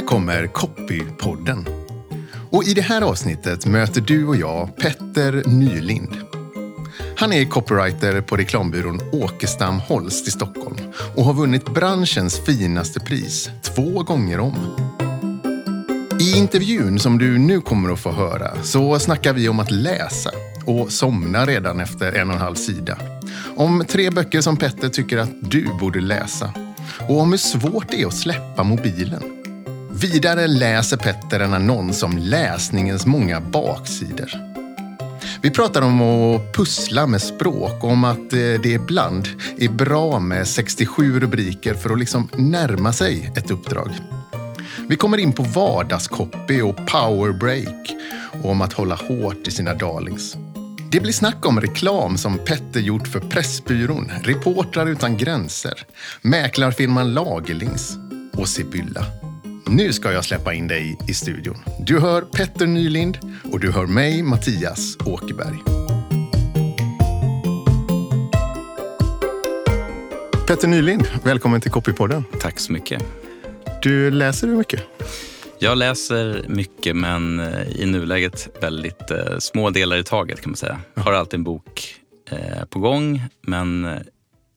Här kommer Copypodden. Och i det här avsnittet möter du och jag Petter Nylind. Han är copywriter på reklambyrån Åkestam Holst i Stockholm och har vunnit branschens finaste pris två gånger om. I intervjun som du nu kommer att få höra så snackar vi om att läsa och somna redan efter en och en halv sida. Om tre böcker som Petter tycker att du borde läsa och om hur svårt det är att släppa mobilen. Vidare läser Petter en annons om läsningens många baksidor. Vi pratar om att pussla med språk och om att eh, det ibland är bra med 67 rubriker för att liksom närma sig ett uppdrag. Vi kommer in på vardagscopy och powerbreak och om att hålla hårt i sina darlings. Det blir snack om reklam som Petter gjort för Pressbyrån, Reportrar utan gränser, mäklarfirman Lagerlings och Sibylla. Nu ska jag släppa in dig i studion. Du hör Petter Nylind och du hör mig, Mattias Åkerberg. Petter Nylind, välkommen till Copypodden. Tack så mycket. Du läser du mycket? Jag läser mycket, men eh, i nuläget väldigt eh, små delar i taget kan man säga. Jag har alltid en bok eh, på gång, men eh,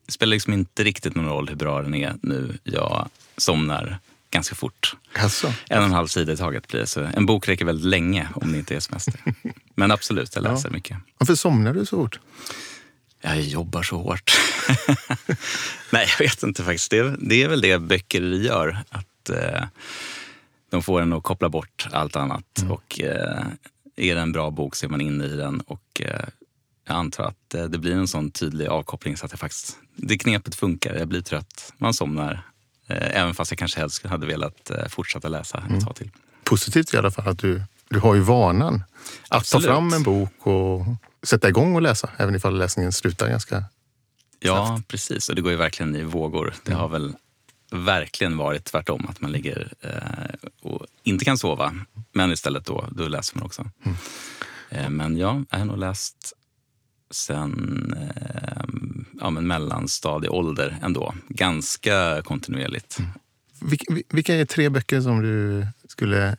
det spelar liksom inte riktigt någon roll hur bra den är nu. Jag somnar ganska fort. Alltså. En och en halv sida i taget blir det. Så en bok räcker väldigt länge om det inte är semester. Men absolut, jag läser Ja. mycket. Varför somnar du så fort? Jag jobbar så hårt. Nej, jag vet inte faktiskt. Det är, det är väl det böcker gör. Att eh, de får en att koppla bort allt annat. Och eh, är det en bra bok så är man inne i den. Och eh, jag antar att eh, det blir en sån tydlig avkoppling så att jag faktiskt, det knepet funkar. Jag blir trött, man somnar. Eh, även fast jag kanske helst hade velat eh, fortsätta läsa ett tag till. Positivt i alla fall att du, du har ju vanan att Absolut. ta fram en bok och sätta igång och läsa. Även ifall läsningen slutar ganska... Ja, precis. Och det går ju verkligen i vågor. Det har väl verkligen varit tvärtom. Att man ligger eh, och inte kan sova. Men istället då, då läser man också. Eh, men ja, jag har nog läst sen eh, ja, men mellanstadieålder ändå. Ganska kontinuerligt. Vil- Vilka är tre böcker som du skulle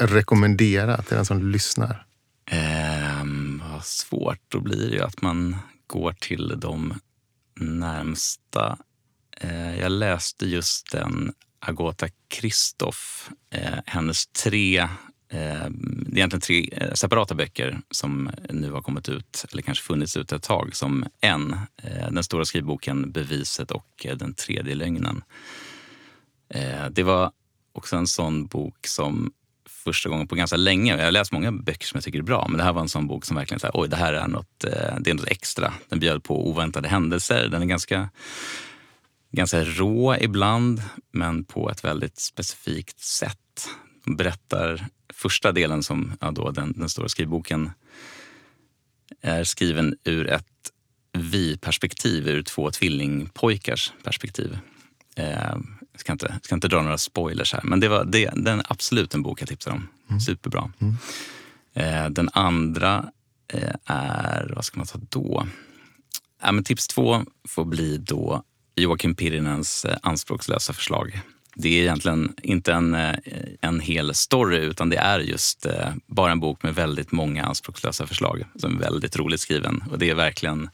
rekommendera till den som lyssnar? Eh, vad svårt. Då blir det ju att man går till de närmsta. Eh, jag läste just den Agota Kristoff, eh, hennes tre eh, Eh, det är egentligen tre eh, separata böcker som nu har kommit ut, eller kanske funnits ut ett tag, som en. Eh, den stora skrivboken Beviset och Den tredje lögnen. Det var också en sån bok som första gången på ganska länge. Jag har läst många böcker som jag tycker är bra, men det här var en sån bok som verkligen så här, oj, det här är något, det är något extra. Den bjöd på oväntade händelser. Den är ganska, ganska rå ibland, men på ett väldigt specifikt sätt. Berättar första delen som ja, då, den, den stora skrivboken är skriven ur ett vi-perspektiv, ur två tvillingpojkars perspektiv. Eh, jag ska inte, ska inte dra några spoilers här, men det var det, den är absolut en bok jag tipsar om. Superbra. Eh, den andra eh, är, vad ska man ta då? Ja, men tips två får bli då Joakim Pirinens eh, anspråkslösa förslag. Det är egentligen inte en, eh, en hel story utan det är just eh, bara en bok med väldigt många anspråkslösa förslag som är väldigt roligt skriven. Och det är verkligen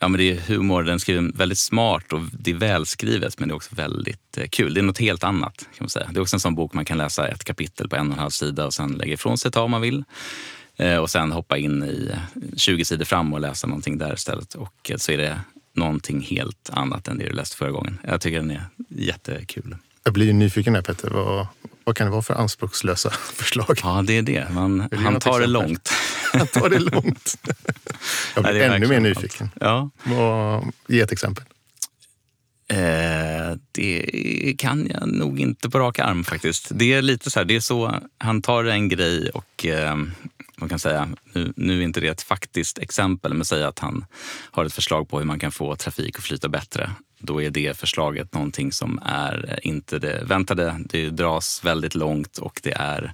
Ja, men det är humor, den är skriven väldigt smart och det är välskrivet men det är också väldigt eh, kul. Det är något helt annat. kan man säga. Det är också en sån bok man kan läsa ett kapitel på en och en halv sida och sen lägga ifrån sig ett tag om man vill. Och sen hoppa in i 20 sidor fram och läsa någonting där istället. Och så är det någonting helt annat än det du läste förra gången. Jag tycker den är jättekul. Jag blir nyfiken här Petter. Vad, vad kan det vara för anspråkslösa förslag? Ja, det är det. Man, det han tar det långt. Han tar det långt. Jag Nej, blir är ännu mer nyfiken. Ja. Vad, ge ett exempel. Eh, det kan jag nog inte på rak arm faktiskt. Det är lite så här, det är så, han tar en grej och eh, man kan säga, nu, nu är inte det ett faktiskt exempel, men säga att han har ett förslag på hur man kan få trafik att flyta bättre. Då är det förslaget någonting som är inte det väntade. Det dras väldigt långt och det är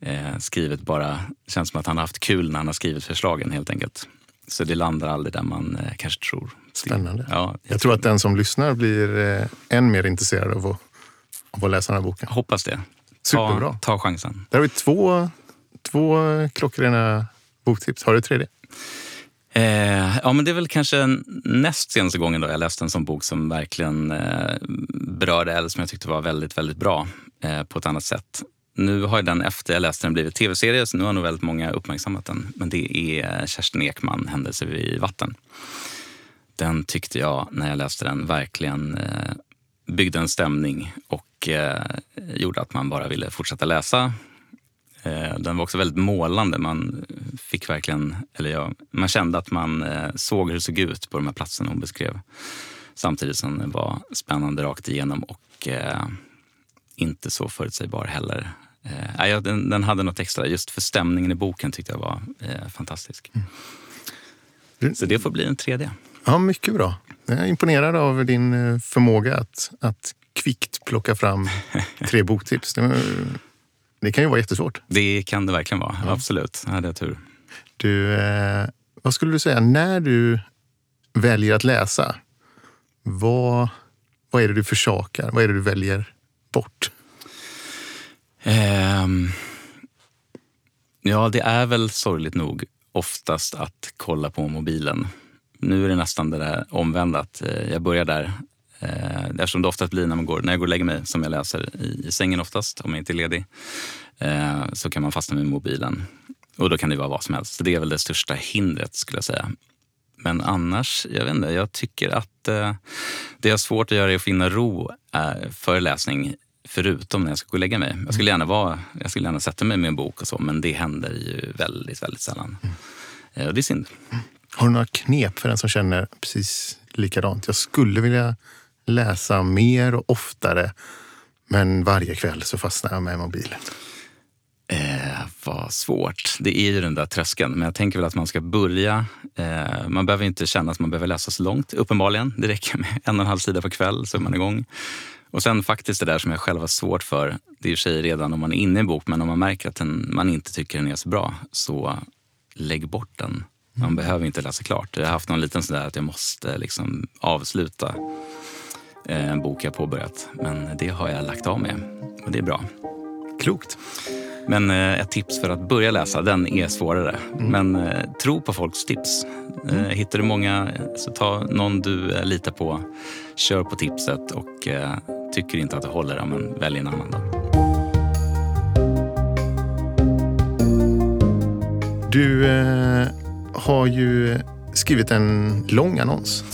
eh, skrivet bara, det känns som att han har haft kul när han har skrivit förslagen helt enkelt. Så det landar aldrig där man eh, kanske tror. Spännande. Ja, Jag tror att den som lyssnar blir eh, än mer intresserad av att, av att läsa den här boken. Jag hoppas det. Superbra. Ta, ta chansen. Där har vi två, två klockrena boktips. Har du ett tredje? Eh, ja, men det är väl kanske näst senaste gången då jag läste en sån bok som verkligen eh, berörde eller som jag tyckte var väldigt, väldigt bra eh, på ett annat sätt. Nu har den efter jag läste den blivit tv-serie, så nu har nog väldigt många uppmärksammat den. Men det är Kerstin Ekman, Händelser vid vatten. Den tyckte jag, när jag läste den, verkligen eh, byggde en stämning och eh, gjorde att man bara ville fortsätta läsa. Eh, den var också väldigt målande. Man fick verkligen, eller ja, man kände att man eh, såg hur det såg ut på de här platserna hon beskrev. Samtidigt som den var spännande rakt igenom och eh, inte så förutsägbar heller. Eh, ja, den, den, hade något extra. Just för stämningen i boken tyckte jag var eh, fantastisk. Mm. Så det får bli en tredje. Ja, mycket bra. Jag är imponerad av din eh, förmåga att, att kvickt plocka fram tre boktips. Det, det, kan ju vara jättesvårt. Det kan det verkligen vara. Ja. Absolut. Jag hade tur. Du, eh, vad skulle du säga, när du väljer att läsa, vad, vad är det du försakar? Vad är det du väljer bort? Um, ja, det är väl sorgligt nog oftast att kolla på mobilen. Nu är det nästan det där omvända, att eh, jag börjar där. Eh, eftersom det oftast blir när, man går, när jag går och lägger mig, som jag läser i, sängen oftast, om jag inte är ledig, eh, så kan man fastna med mobilen. Och då kan det vara vad som helst. Så det är väl det största hindret skulle jag säga. Men annars, jag vet inte, jag tycker att det är svårt att göra är att finna ro för läsning förutom när jag ska gå och lägga mig. Jag skulle gärna, vara, jag skulle gärna sätta mig med en bok och så, men det händer ju väldigt, väldigt sällan. Mm. Och det är synd. Mm. Har du några knep för den som känner precis likadant? Jag skulle vilja läsa mer och oftare, men varje kväll så fastnar jag med mobilen. Vad svårt. Det är ju den där tröskeln. Men jag tänker väl att man ska börja. Eh, man behöver inte känna att man behöver läsa så långt. Uppenbarligen. Det räcker med en och en halv sida per kväll så är man igång. Och sen faktiskt det där som jag själv har svårt för. Det är i sig redan om man är inne i en bok, men om man märker att den, man inte tycker den är så bra, så lägg bort den. Man mm. behöver inte läsa klart. Jag har haft någon liten sådär att jag måste liksom avsluta eh, en bok jag påbörjat. Men det har jag lagt av med och det är bra. Klokt. Men eh, ett tips för att börja läsa, den är svårare. Mm. Men eh, tro på folks tips. Eh, mm. hittar du många, så ta någon du litar på. Kör på tipset och tycker inte att det håller, men välj en annan då. Du eh, har ju skrivit en lång annons.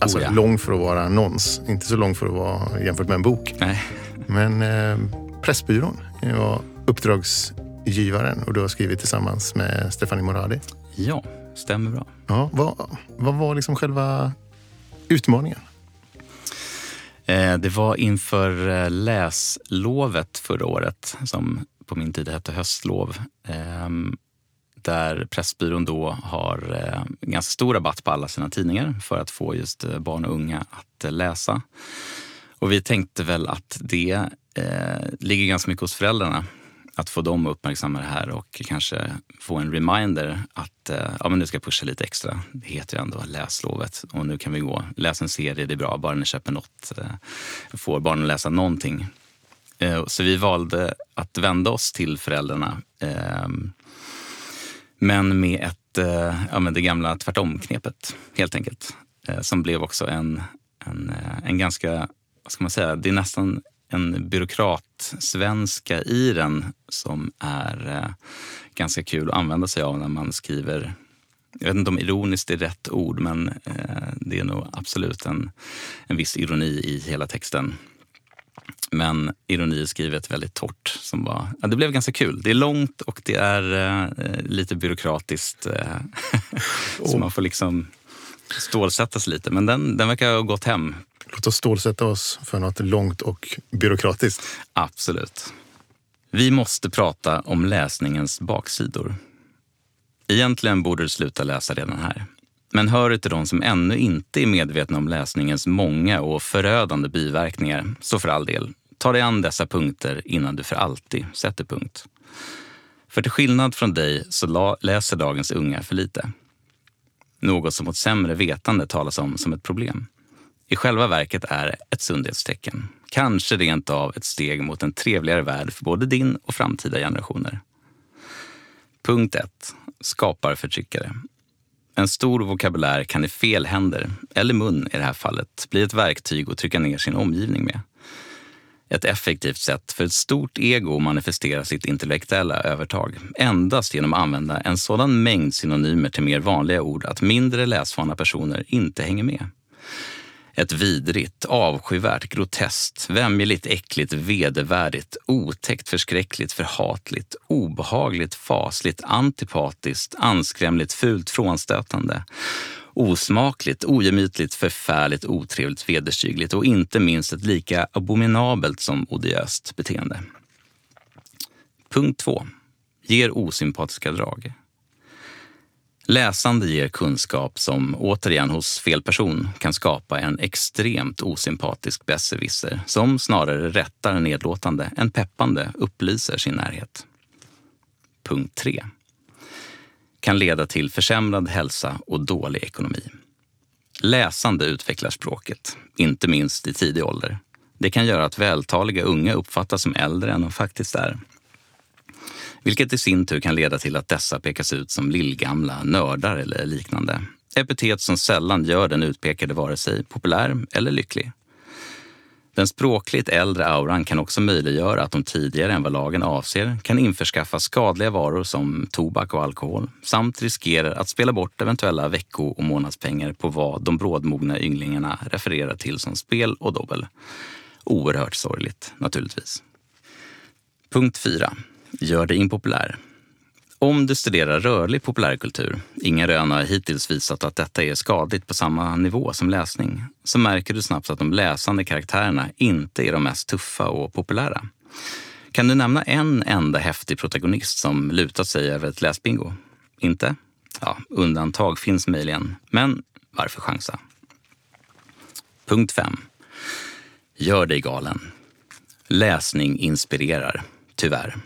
Alltså oh ja. lång för att vara annons, inte så lång för att vara jämfört med en bok. Nej. Men eh, Pressbyrån var uppdragsgivaren och du har skrivit tillsammans med Stefanie Moradi. Ja, stämmer bra. Ja, vad, vad var liksom själva utmaningen? Eh, det var inför eh, läslovet förra året, som på min tid hette höstlov. Ehm, där Pressbyrån då har eh, ganska stor rabatt på alla sina tidningar för att få just barn och unga att läsa. Och vi tänkte väl att det ligger ganska mycket hos föräldrarna att få dem att uppmärksamma det här och kanske få en reminder att eh, ja, men nu ska jag pusha lite extra. Det heter ju ändå läslovet och nu kan vi gå. Läs en serie, det är bra. Bara ni köper något. Eh, får barnen läsa någonting. Eh, så vi valde att vända oss till föräldrarna. Ehm, men med ett, eh, ja, men det gamla tvärtom-knepet helt enkelt. Eh, som blev också en, en, eh, en ganska, vad ska man säga, det är nästan en byråkratsvenska i den som är eh, ganska kul att använda sig av när man skriver jag vet inte om ironiskt är rätt ord, men eh, det är nog absolut en, en viss ironi i hela texten. Men ironi är skrivet väldigt torrt. Som var, ja, det blev ganska kul. Det är långt och det är eh, lite byråkratiskt. Eh, oh. så man får liksom stålsätta sig lite. Men den, den verkar ha gått hem Låt oss stålsätta oss för något långt och byråkratiskt. Absolut. Vi måste prata om läsningens baksidor. Egentligen borde du sluta läsa redan här. Men hör du till de som ännu inte är medvetna om läsningens många och förödande biverkningar, så för all del, ta dig an dessa punkter innan du för alltid sätter punkt. För till skillnad från dig så läser dagens unga för lite. Något som mot sämre vetande talas om som ett problem i själva verket är ett sundhetstecken. Kanske rent av ett steg mot en trevligare värld för både din och framtida generationer. Punkt 1. Skapar förtryckare. En stor vokabulär kan i fel händer, eller mun i det här fallet, bli ett verktyg att trycka ner sin omgivning med. Ett effektivt sätt för ett stort ego att manifestera sitt intellektuella övertag endast genom att använda en sådan mängd synonymer till mer vanliga ord att mindre läsvana personer inte hänger med. Ett vidrigt, avskyvärt, groteskt, vämjeligt, äckligt, vedervärdigt, otäckt, förskräckligt, förhatligt, obehagligt, fasligt, antipatiskt, anskrämligt, fult, frånstötande osmakligt, ogemytligt, förfärligt, otrevligt, vederstyggligt och inte minst ett lika abominabelt som odiöst beteende. Punkt 2. Ger osympatiska drag. Läsande ger kunskap som, återigen hos fel person, kan skapa en extremt osympatisk besserwisser som snarare rättar nedlåtande än peppande upplyser sin närhet. Punkt 3 kan leda till försämrad hälsa och dålig ekonomi. Läsande utvecklar språket, inte minst i tidig ålder. Det kan göra att vältaliga unga uppfattas som äldre än de faktiskt är. Vilket i sin tur kan leda till att dessa pekas ut som lillgamla, nördar eller liknande. Epitet som sällan gör den utpekade vare sig populär eller lycklig. Den språkligt äldre auran kan också möjliggöra att de tidigare än vad lagen avser kan införskaffa skadliga varor som tobak och alkohol samt riskerar att spela bort eventuella vecko och månadspengar på vad de brådmogna ynglingarna refererar till som spel och dobbel. Oerhört sorgligt, naturligtvis. Punkt 4. Gör dig impopulär. Om du studerar rörlig populärkultur, inga rön har hittills visat att detta är skadligt på samma nivå som läsning, så märker du snabbt att de läsande karaktärerna inte är de mest tuffa och populära. Kan du nämna en enda häftig protagonist som lutat sig över ett läsbingo? Inte? Ja, undantag finns möjligen, men varför chansa? Punkt 5. Gör dig galen. Läsning inspirerar, tyvärr.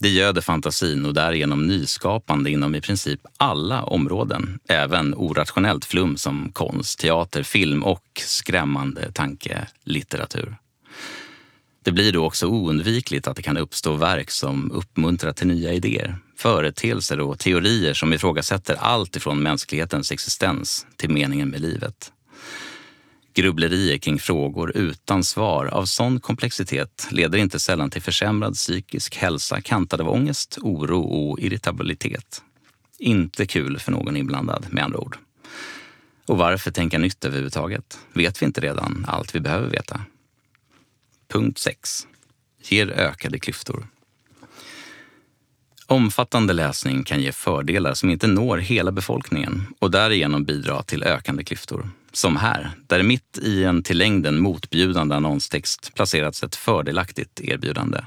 Det göder fantasin och därigenom nyskapande inom i princip alla områden. Även orationellt flum som konst, teater, film och skrämmande tankelitteratur. Det blir då också oundvikligt att det kan uppstå verk som uppmuntrar till nya idéer, företeelser och teorier som ifrågasätter allt ifrån mänsklighetens existens till meningen med livet. Grubblerier kring frågor utan svar av sån komplexitet leder inte sällan till försämrad psykisk hälsa kantad av ångest, oro och irritabilitet. Inte kul för någon inblandad, med andra ord. Och varför tänka nytt överhuvudtaget? Vet vi inte redan allt vi behöver veta? Punkt 6. Ger ökade klyftor. Omfattande läsning kan ge fördelar som inte når hela befolkningen och därigenom bidra till ökande klyftor. Som här, där mitt i en till längden motbjudande annonstext placerats ett fördelaktigt erbjudande.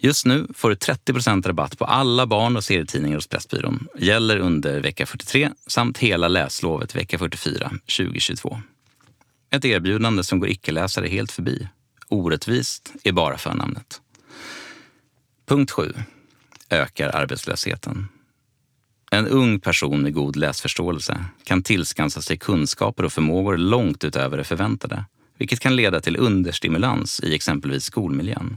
Just nu får du 30% rabatt på alla barn och serietidningar hos Pressbyrån. Gäller under vecka 43 samt hela läslovet vecka 44 2022. Ett erbjudande som går icke-läsare helt förbi. Orättvist är bara förnamnet. Punkt 7. Ökar arbetslösheten. En ung person med god läsförståelse kan tillskansa sig kunskaper och förmågor långt utöver det förväntade, vilket kan leda till understimulans i exempelvis skolmiljön.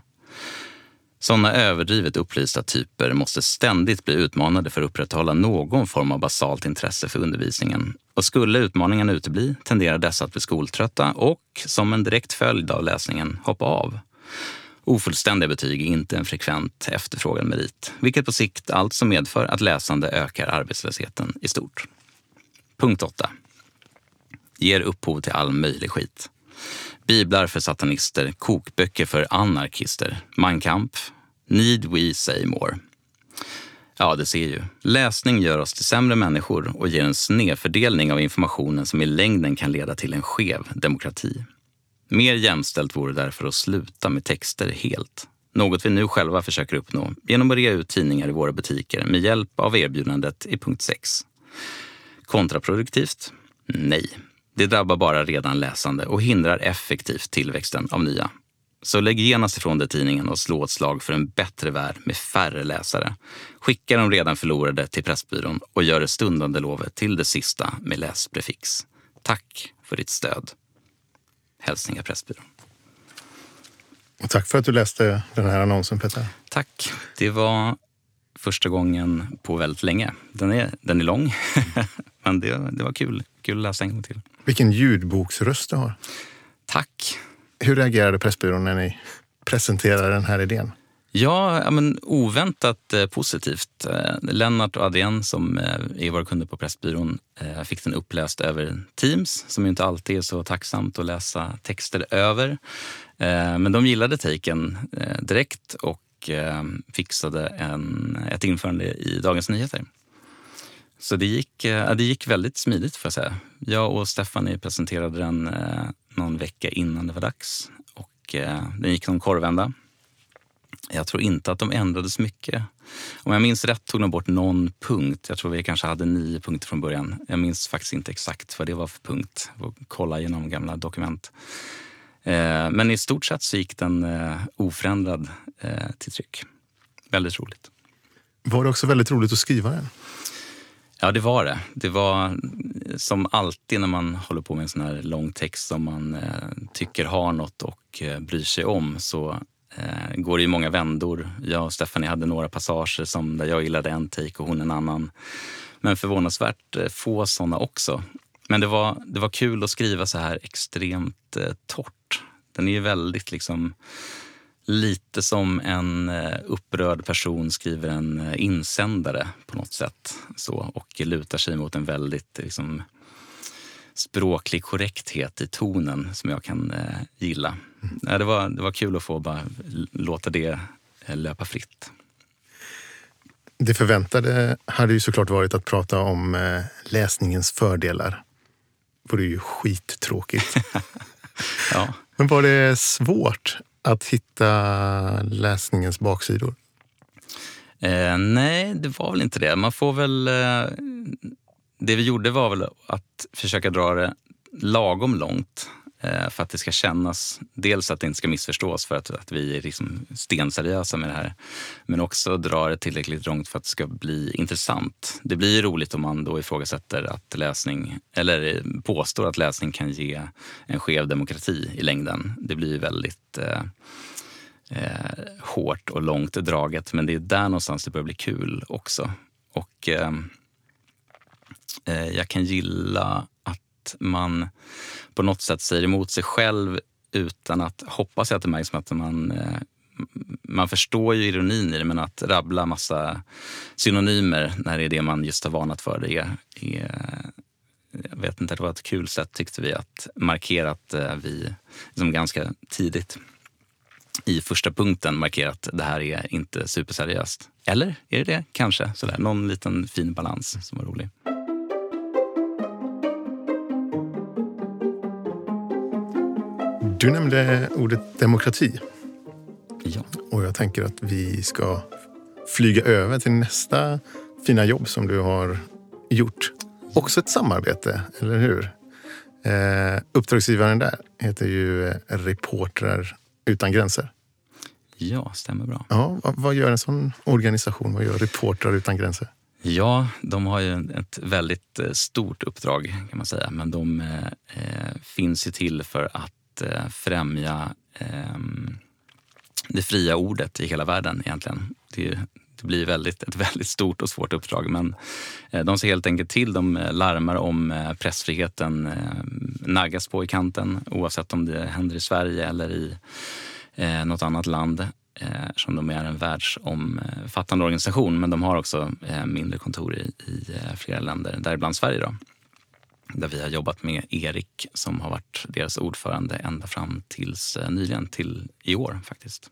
Sådana överdrivet upplysta typer måste ständigt bli utmanade för att upprätthålla någon form av basalt intresse för undervisningen. Och skulle utmaningarna utebli tenderar dessa att bli skoltrötta och, som en direkt följd av läsningen, hoppa av. Ofullständiga betyg är inte en frekvent efterfrågad merit, vilket på sikt alltså medför att läsande ökar arbetslösheten i stort. Punkt 8. Ger upphov till all möjlig skit. Biblar för satanister, kokböcker för anarkister, Mein Kampf, Need We Say More. Ja, det ser ju. Läsning gör oss till sämre människor och ger en snedfördelning av informationen som i längden kan leda till en skev demokrati. Mer jämställt vore därför att sluta med texter helt. Något vi nu själva försöker uppnå genom att rea ut tidningar i våra butiker med hjälp av erbjudandet i punkt 6. Kontraproduktivt? Nej. Det drabbar bara redan läsande och hindrar effektivt tillväxten av nya. Så lägg genast ifrån dig tidningen och slå ett slag för en bättre värld med färre läsare. Skicka de redan förlorade till Pressbyrån och gör det stundande lovet till det sista med läsprefix. Tack för ditt stöd. Hälsningar Pressbyrån. Och tack för att du läste den här annonsen Petter. Tack. Det var första gången på väldigt länge. Den är, den är lång, men det, det var kul. Kul att läsa en gång till. Vilken ljudboksröst du har. Tack. Hur reagerade Pressbyrån när ni presenterade den här idén? Ja, men oväntat eh, positivt. Eh, Lennart och Adrian som eh, är våra kunder på Pressbyrån fick den uppläst över Teams som inte alltid är så tacksamt att läsa texter över. Men de gillade taken direkt och fixade en, ett införande i Dagens Nyheter. Så det gick, det gick väldigt smidigt får jag säga. Jag och Stephanie presenterade den någon vecka innan det var dags och den gick någon korvända jag tror inte att de ändrade så mycket. Om jag minns rätt tog de bort någon punkt. Jag tror vi kanske hade nio punkter från början. Jag minns faktiskt inte exakt vad det var för punkt. Jag får kolla igenom gamla dokument. Eh, Men i stort sett så gick den eh, oförändrad eh, till tryck. Väldigt roligt. Var det också väldigt roligt att skriva den? Ja, det var det. Det var som alltid när man håller på med en sån här lång text som man tycker har något och eh, bryr sig om så eh, går i många vändor. Jag och Stephanie hade några passager som där jag gillade en take och hon en annan. Men förvånansvärt eh, få såna också. Men det var, det var kul att skriva så här extremt eh, torrt. Den är ju väldigt liksom lite som en eh, upprörd person skriver en eh, insändare på något sätt. Så, och lutar sig mot en väldigt liksom, språklig korrekthet i tonen som jag kan eh, gilla. Ja, det, var, det var kul att få bara låta det eh, löpa fritt. Det förväntade hade ju såklart varit att prata om eh, läsningens fördelar. Det vore ju skittråkigt. Ja. Men var det svårt att hitta läsningens baksidor? Eh, nej, det var väl inte det. Man får väl... Eh, det vi gjorde var väl att försöka dra det lagom långt eh, för att det ska kännas... Dels att det inte ska missförstås för att, att vi är liksom stenseriösa med det här. Men också dra det tillräckligt långt för att det ska bli intressant. Det blir roligt om man då ifrågasätter att läsning, eller eh, påstår att läsning kan ge en skev demokrati i längden. Det blir väldigt... Eh, eh, hårt och långt draget. Men det är där någonstans det börjar bli kul också. Och eh, Eh, jag kan gilla att man på något sätt säger emot sig själv utan att, hoppas jag att det märks att man eh, man förstår ju ironin i det, men att rabbla massa synonymer när det är det man just har varnat för, det är, är jag vet inte, det var ett kul sätt tyckte vi att markera att eh, vi liksom ganska tidigt i första punkten markera att det här är inte superseriöst. Eller är det det? Kanske. Sådär. Någon liten fin balans som var rolig. Du nämnde ordet demokrati Ja. och jag tänker att vi ska flyga över till nästa fina jobb som du har gjort. Också ett samarbete, eller hur? Eh, uppdragsgivaren där heter ju eh, Reportrar utan gränser. ja, stämmer bra. Ja, vad, gör en sån organisation? Vad gör Reportrar utan gränser? Ja, de har ju ett väldigt eh, stort uppdrag kan man säga. Men de eh, eh, finns ju till för att eh, främja eh, det fria ordet i hela världen egentligen. Det, det blir väldigt, ett väldigt stort och svårt uppdrag. Men eh, de ser helt enkelt till, de eh, larmar om eh, pressfriheten eh, naggas på i kanten oavsett om det händer i Sverige eller i eh, något annat land eh, som de är en världsomfattande organisation. Men de har också eh, mindre kontor i, i flera länder, däribland Sverige. Då, där vi har jobbat med Erik som har varit deras ordförande ända fram tills eh, nyligen, till i år faktiskt.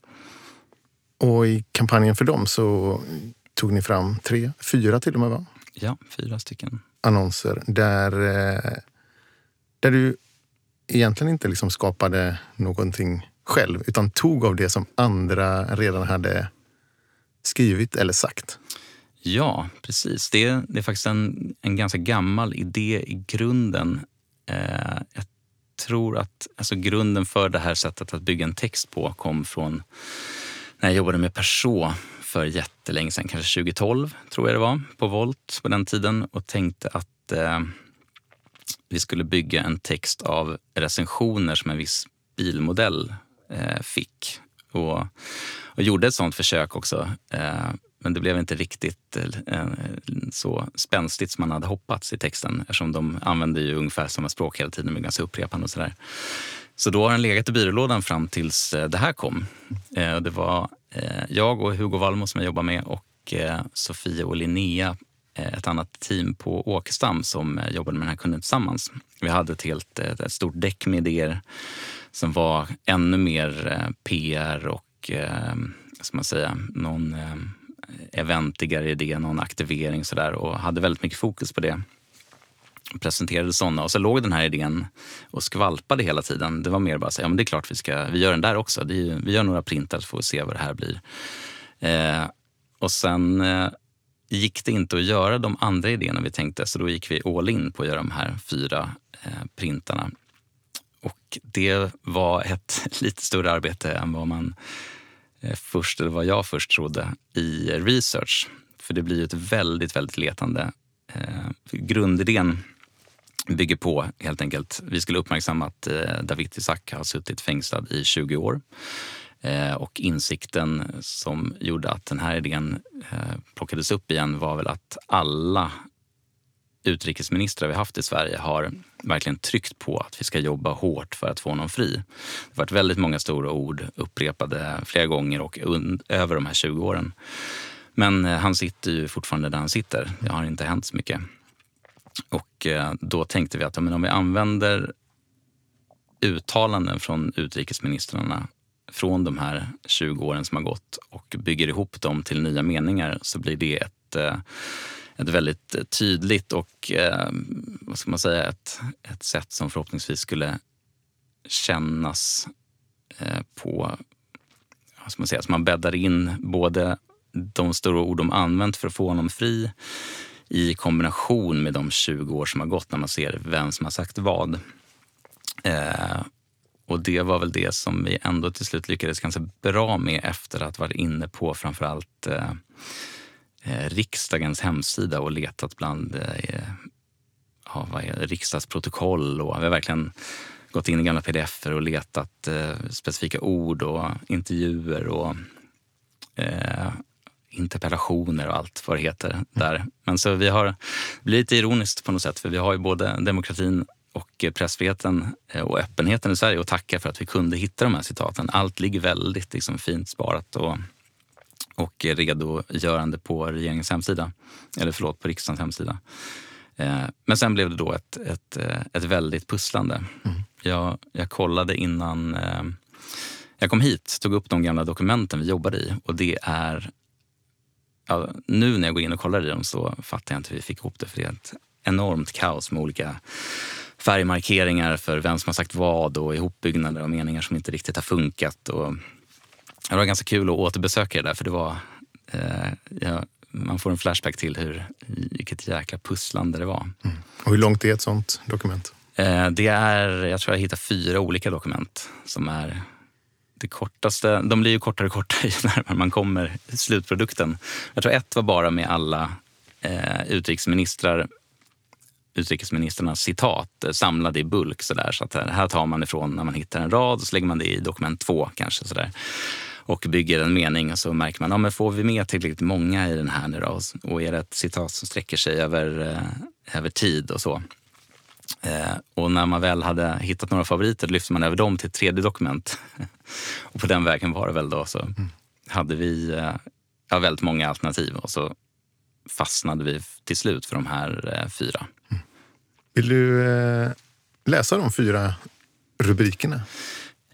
Och i kampanjen för dem så tog ni fram tre, fyra till och med va? Ja, fyra stycken. annonser där, eh, där du egentligen inte liksom skapade någonting själv utan tog av det som andra redan hade skrivit eller sagt. Ja, precis. Det är, det är faktiskt en, en ganska gammal idé i grunden. Eh, jag tror att alltså, grunden för det här sättet att bygga en text på kom från när jag jobbade med Peugeot för jättelänge sedan, kanske 2012 tror jag det var, på Volt på den tiden och tänkte att eh, vi skulle bygga en text av recensioner som en viss bilmodell eh, fick. Och, och gjorde ett sånt försök också. Eh, men det blev inte riktigt eh, så spänstigt som man hade hoppats i texten eftersom de använde ju ungefär samma språk hela tiden med ganska upprepande och sådär. Så då har den legat i byrålådan fram tills eh, det här kom. Eh, det var eh, jag och Hugo Wallmo som jag jobbar med och eh, Sofia och Linnea eh, ett annat team på Åkestam som jobbade med den här kunden tillsammans. Vi hade ett helt ett, stort däck med idéer som var ännu mer PR och ska man säga, någon eventigare idé, någon aktivering sådär och hade väldigt mycket fokus på det. Presenterade sådana och så låg den här idén och skvalpade hela tiden. Det var mer bara så ja men det är klart vi ska, vi gör den där också. Är, vi gör några printar så får vi se vad det här blir. Eh, och sen eh, gick det inte att göra de andra idéerna vi tänkte så då gick vi all in på att göra de här fyra eh, printarna. Och det var ett lite större arbete än vad man Eh, först, eller vad jag först trodde i research. För det blir ju ett väldigt, väldigt letande. Eh, grundidén bygger på helt enkelt, vi skulle uppmärksamma att eh, David Isaac har suttit fängslad i 20 år. Eh, och insikten som gjorde att den här idén eh, plockades upp igen var väl att alla utrikesministrar vi haft i Sverige har verkligen tryckt på att vi ska jobba hårt för att få honom fri. Det har varit väldigt många stora ord upprepade flera gånger och över de här 20 åren. Men eh, han sitter ju fortfarande där han sitter. Det har inte hänt så mycket. Och eh, då tänkte vi att om vi använder uttalanden från utrikesministrarna från de här 20 åren som har gått och bygger ihop dem till nya meningar så blir det ett, eh, ett väldigt eh, tydligt och eh, vad ska man säga, ett, ett sätt som förhoppningsvis skulle kännas eh, på, vad ska man säga, så man bäddar in både de stora ord de använt för att få honom fri i kombination med de 20 år som har gått när man ser vem som har sagt vad. Eh, och det var väl det som vi ändå till slut lyckades ganska bra med efter att varit inne på framförallt eh, Eh, riksdagens hemsida och letat bland eh, eh ja, vad är riksdagsprotokoll. Och vi har verkligen gått in i gamla pdf och letat eh, specifika ord och intervjuer och eh, interpellationer och allt vad det heter där. Men så vi har blivit lite ironiskt på något sätt för vi har ju både demokratin och pressfriheten eh, och öppenheten i Sverige och tacka för att vi kunde hitta de här citaten. Allt ligger väldigt liksom, fint sparat och, och redogörande på regeringens hemsida. Eller förlåt, på riksdagens hemsida. Eh, men sen blev det då ett, ett, eh, ett väldigt pusslande. Mm. Jag, jag kollade innan jag kom hit, tog upp de gamla dokumenten vi jobbade i och det är Ja, nu när jag går in och kollar i dem så fattar jag inte hur vi fick ihop det för det är ett enormt kaos med olika färgmarkeringar för vem som har sagt vad och ihopbyggnader och meningar som inte riktigt har funkat. Och det var ganska kul att återbesöka det där för det var, eh, ja, man får en flashback till hur, vilket jäkla pusslande det var. Mm. Och hur långt är ett sånt dokument? Eh, det är, jag tror jag hittar fyra olika dokument som är det kortaste. De blir ju kortare och kortare ju närmare man kommer slutprodukten. Jag tror ett var bara med alla eh, utrikesministrar utrikesministrarnas citat samlade i bulk. Så, där. så att här tar man ifrån när man hittar en rad och så lägger man det i dokument två kanske. Så där. Och bygger en mening och så märker man, ja, men får vi med tillräckligt många i den här nu då? Och är det ett citat som sträcker sig över, eh, över tid och så. Eh, och när man väl hade hittat några favoriter lyfter man över dem till ett tredje dokument. och på den vägen var det väl då. Så mm. hade vi eh, ja, väldigt många alternativ och så fastnade vi till slut för de här eh, fyra. Mm. Vill du eh, läsa de fyra rubrikerna?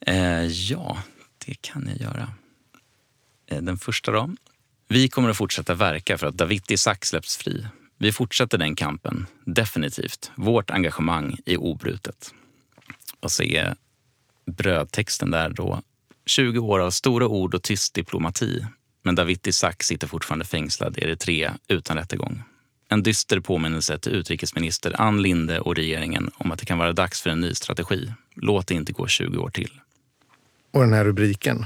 Eh, ja, det kan jag göra. Eh, den första då. Vi kommer att fortsätta verka för att Dawit Isaak släpps fri. Vi fortsätter den kampen, definitivt. Vårt engagemang är obrutet. Och så är brödtexten där då 20 år av stora ord och tyst diplomati. Men Dawit Isaak sitter fortfarande fängslad i Eritrea utan rättegång. En dyster påminnelse till utrikesminister Ann Linde och regeringen om att det kan vara dags för en ny strategi. Låt det inte gå 20 år till. Och den här rubriken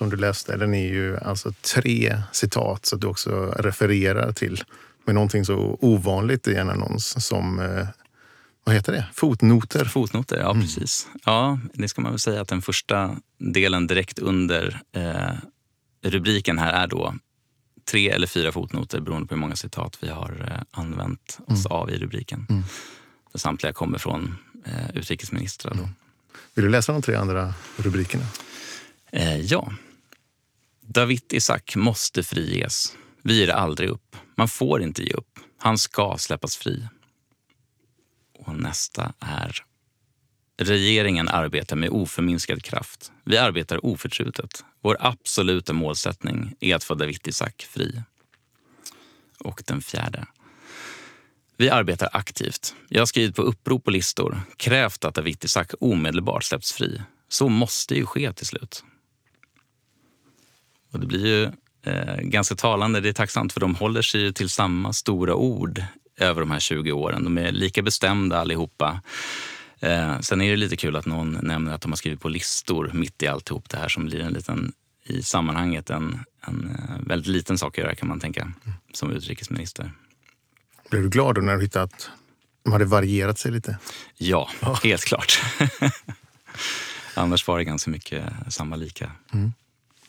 som du läste, den är ju alltså tre citat så att du också refererar till med någonting så ovanligt i en annons som eh, vad heter det? Fotnoter? Fotnoter, ja mm. precis. Ja, det ska man väl säga att den första delen direkt under eh, rubriken här är då tre eller fyra fotnoter beroende på hur många citat vi har eh, använt oss mm. av i rubriken. Mm. Samtliga kommer från eh, utrikesministrar. Då. Mm. Vill du läsa de tre andra rubrikerna? Eh, ja. David Isak måste friges. Vi ger aldrig upp. Man får inte ge upp. Han ska släppas fri. Och nästa är Regeringen arbetar med oförminskad kraft. Vi arbetar oförtrutet. Vår absoluta målsättning är att få Dawit Isaak fri. Och den fjärde. Vi arbetar aktivt. Jag har skrivit på upprop och listor, krävt att Dawit Isaak omedelbart släpps fri. Så måste ju ske till slut. Och det blir ju eh, ganska talande. Det är tacksamt för de håller sig till samma stora ord över de här 20 åren. De är lika bestämda allihopa. Eh, sen är det lite kul att någon nämner att de har skrivit på listor mitt i alltihop det här som blir en liten, i sammanhanget, en, en eh, väldigt liten sak att göra kan man tänka som utrikesminister. Blev du glad då när du hittade att de hade varierat sig lite? Ja, ja. helt klart. Annars var det ganska mycket samma lika. Mm.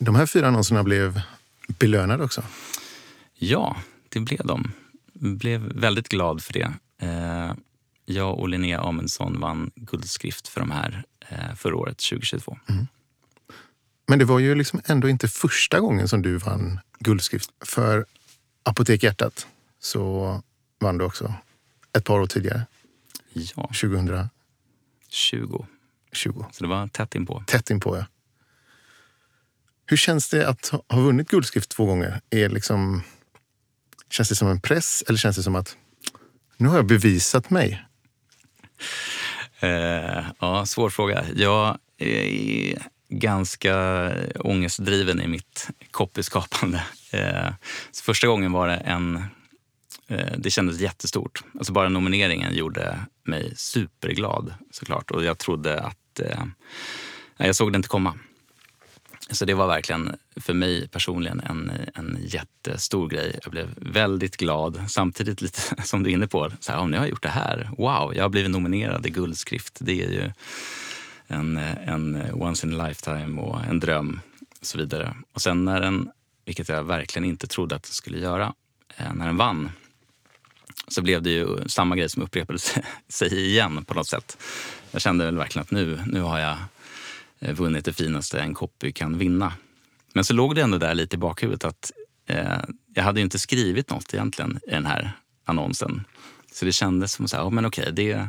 De här fyra annonserna blev belönade också? Ja, det blev de. Blev väldigt glad för det. Eh, jag och Linnea Amundsson vann guldskrift för de här eh, förra året, 2022. Mm. Men det var ju liksom ändå inte första gången som du vann guldskrift. För Apotek Hjärtat så vann du också ett par år tidigare. Ja. 2020. 20. Så det var tätt inpå. Tätt inpå, ja. Hur känns det att ha vunnit guldskrift två gånger? Är liksom, känns det som en press eller känns det som att nu har jag bevisat mig? Eh, ja, svår fråga. Jag är ganska ångestdriven i mitt copyskapande. Eh, första gången var det en... Eh, det kändes jättestort. Alltså bara nomineringen gjorde mig superglad såklart. Och jag trodde att... Eh, jag såg det inte komma. Så det var verkligen för mig personligen en, en jättestor grej. Jag blev väldigt glad. Samtidigt lite som du är inne på, så här, om nu har jag gjort det här. Wow, jag har blivit nominerad i Guldskrift. Det är ju en, en once in a lifetime och en dröm och så vidare. Och sen när den, vilket jag verkligen inte trodde att den skulle göra, eh, när den vann så blev det ju samma grej som upprepade sig igen på något sätt. Jag kände väl verkligen att nu, nu har jag Eh, vunnit det finaste en copy kan vinna. Men så låg det ändå där lite i bakhuvudet att eh, jag hade inte skrivit något egentligen i den här annonsen. Så det kändes som så här, oh, men okej, det,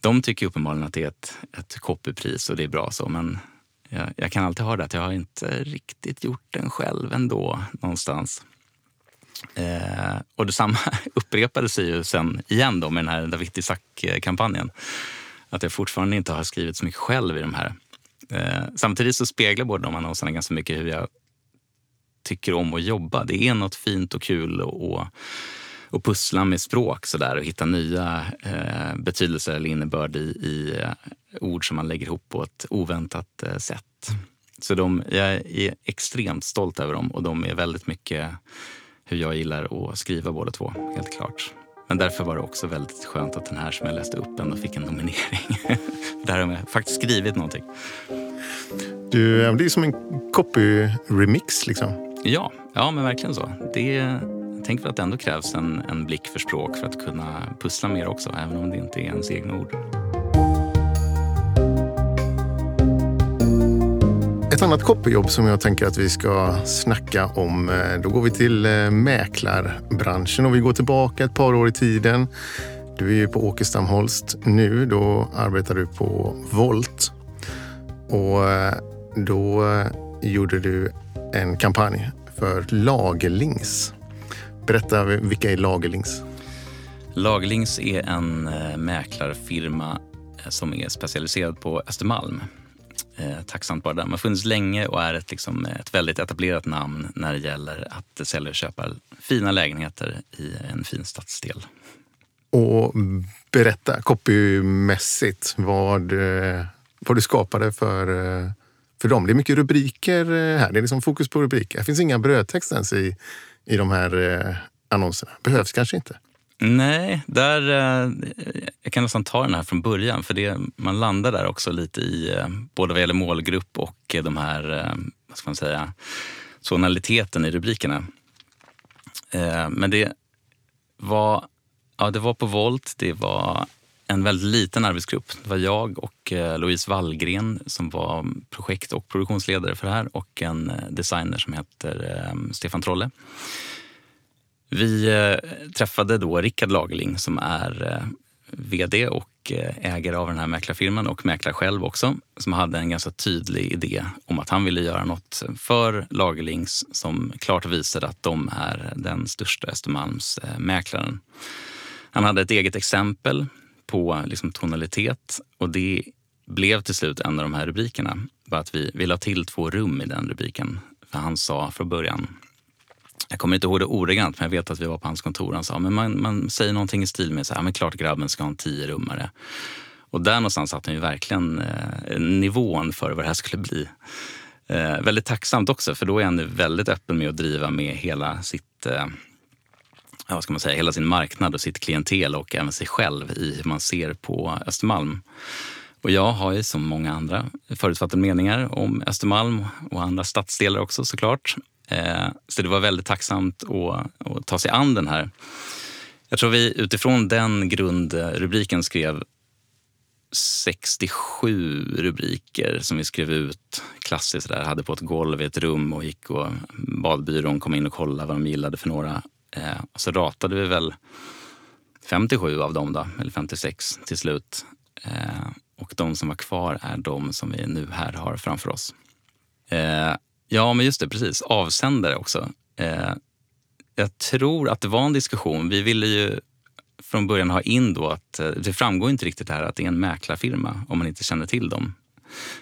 de tycker uppenbarligen att det är ett, ett copypris och det är bra så, men jag, jag kan alltid ha det att jag har inte riktigt gjort den själv ändå någonstans. Eh, och detsamma upprepade sig ju sen igen då med den här David Isaac-kampanjen. Att jag fortfarande inte har skrivit så mycket själv i de här. Eh, samtidigt så speglar båda de annonserna ganska mycket hur jag tycker om att jobba. Det är något fint och kul och, och pussla med språk så där, och hitta nya eh, betydelser eller innebörd i, i eh, ord som man lägger ihop på ett oväntat eh, sätt. Så de, jag är extremt stolt över dem och de är väldigt mycket hur jag gillar att skriva båda två, helt klart. Men därför var det också väldigt skönt att den här som jag läste upp ändå fick en nominering. Där har jag faktiskt skrivit någonting. Du, det är som en copy-remix liksom. Ja, ja men verkligen så. Det, tänker att det ändå krävs en, en blick för språk för att kunna pussla mer också, även om det inte är ens egna ord. Ett annat copyjobb som jag tänker att vi ska snacka om, eh, då går vi till eh, mäklarbranschen och vi går tillbaka ett par år i tiden. Du är ju på Åkestam Holst nu, då arbetar du på Volt. Och eh, då eh, gjorde du en kampanj för Lagerlings. Berätta, vilka är Lagerlings? Lagerlings är en eh, mäklarfirma som är specialiserad på Östermalm tacksamt bara där. Man har funnits länge och är ett, liksom, ett väldigt etablerat namn när det gäller att sälja och köpa fina lägenheter i en fin stadsdel. Och berätta copymässigt vad, eh, vad du skapade för, eh, för dem. Det är mycket rubriker eh, här. Det är liksom fokus på rubriker. Det finns inga brödtext ens i, i de här annonserna. Behövs kanske inte. Nej, där, jag kan nästan ta den här från början. För det, man landar där också lite i, både vad gäller målgrupp och de här, vad ska man säga, tonaliteten i rubrikerna. Men det var, ja, det var på Volt, det var en väldigt liten arbetsgrupp. Det var jag och eh, Louise Wallgren som var projekt och produktionsledare för det här och en eh, designer som heter ehm, Stefan Trolle. Vi eh, träffade då Rickard Lagerling som är vd och ägare av den här mäklarfirman och mäklare själv också, som hade en ganska tydlig idé om att han ville göra något för Lagerlings som klart visade att de är den största Östermalmsmäklaren. Han hade ett eget exempel på liksom tonalitet och det blev till slut en av de här rubrikerna. Bara att vi, vi la till två rum i den rubriken. För han sa från början jag kommer inte ihåg det ordagrant, men jag vet att vi var på hans kontor. Han sa men man, man säger någonting i stil med så här, men klart grabben ska ha en tio-rummare. Och där någonstans satte han ju verkligen eh, nivån för vad det här skulle bli. Eh, väldigt tacksamt också, för då är han väldigt öppen med att driva med hela sitt eh, vad ska man säga, hela sin marknad och sitt klientel och även sig själv i hur man ser på Östermalm. Och jag har ju som många andra förutfattade meningar om Östermalm och andra stadsdelar också såklart. Eh, så det var väldigt tacksamt att, att ta sig an den här. Jag tror vi utifrån den grundrubriken skrev 67 rubriker som vi skrev ut klassiskt. Där. Hade på ett golv i ett rum och gick och badbyrån kom in och kollade vad de gillade för några. Eh, så ratade vi väl 57 av dem, då, eller 56 till slut. Eh, och de som var kvar är de som vi nu här har framför oss. Eh, Ja, men just det, precis. Avsändare också. Eh, jag tror att det var en diskussion. Vi ville ju från början ha in då att eh, det framgår inte riktigt här att det är en mäklarfirma om man inte känner till dem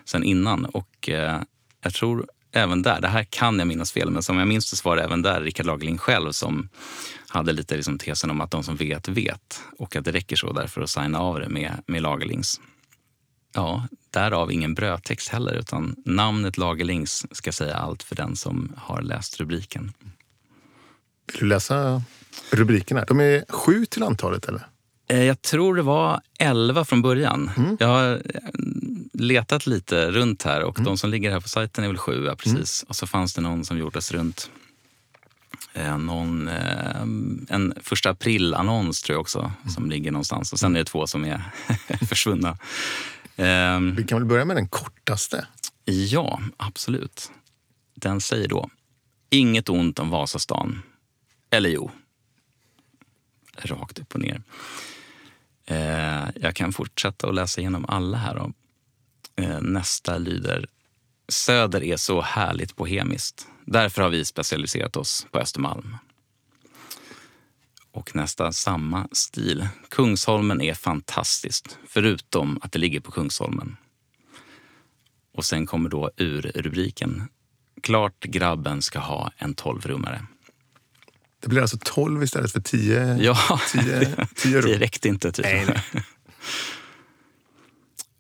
sen innan. Och eh, jag tror även där, det här kan jag minnas fel, men som jag minns det så var det även där Rickard Lagerling själv som hade lite liksom tesen om att de som vet, vet. Och att det räcker så därför att signa av det med, med Lagerlings. Ja, därav ingen brödtext heller, utan namnet Lagerlings ska säga allt för den som har läst rubriken. Vill du läsa rubrikerna? De är sju till antalet, eller? Eh, jag tror det var elva från början. Mm. Jag letat lite runt här och mm. de som ligger här på sajten är väl sju. Ja, precis. Mm. Och så fanns det någon som gjordes runt eh, någon, en första april-annons tror jag också, mm. som ligger någonstans. Och sen är det två som är försvunna. Um, Vi kan väl börja med den kortaste? Ja, absolut. Den säger då Inget ont om Vasastan. Eller jo. Rakt upp och ner. Uh, jag kan fortsätta att läsa igenom alla här. Då. Uh, nästa lyder Söder är så härligt bohemiskt. Därför har vi specialiserat oss på Östermalm. Och nästa, samma stil. Kungsholmen är fantastiskt, förutom att det ligger på Kungsholmen. Och sen kommer då ur rubriken. Klart grabben ska ha en tolvrummare. Det blir alltså tolv istället för tio? Ja, tio, tio rum. det räckte inte. Typ. Nej, nej.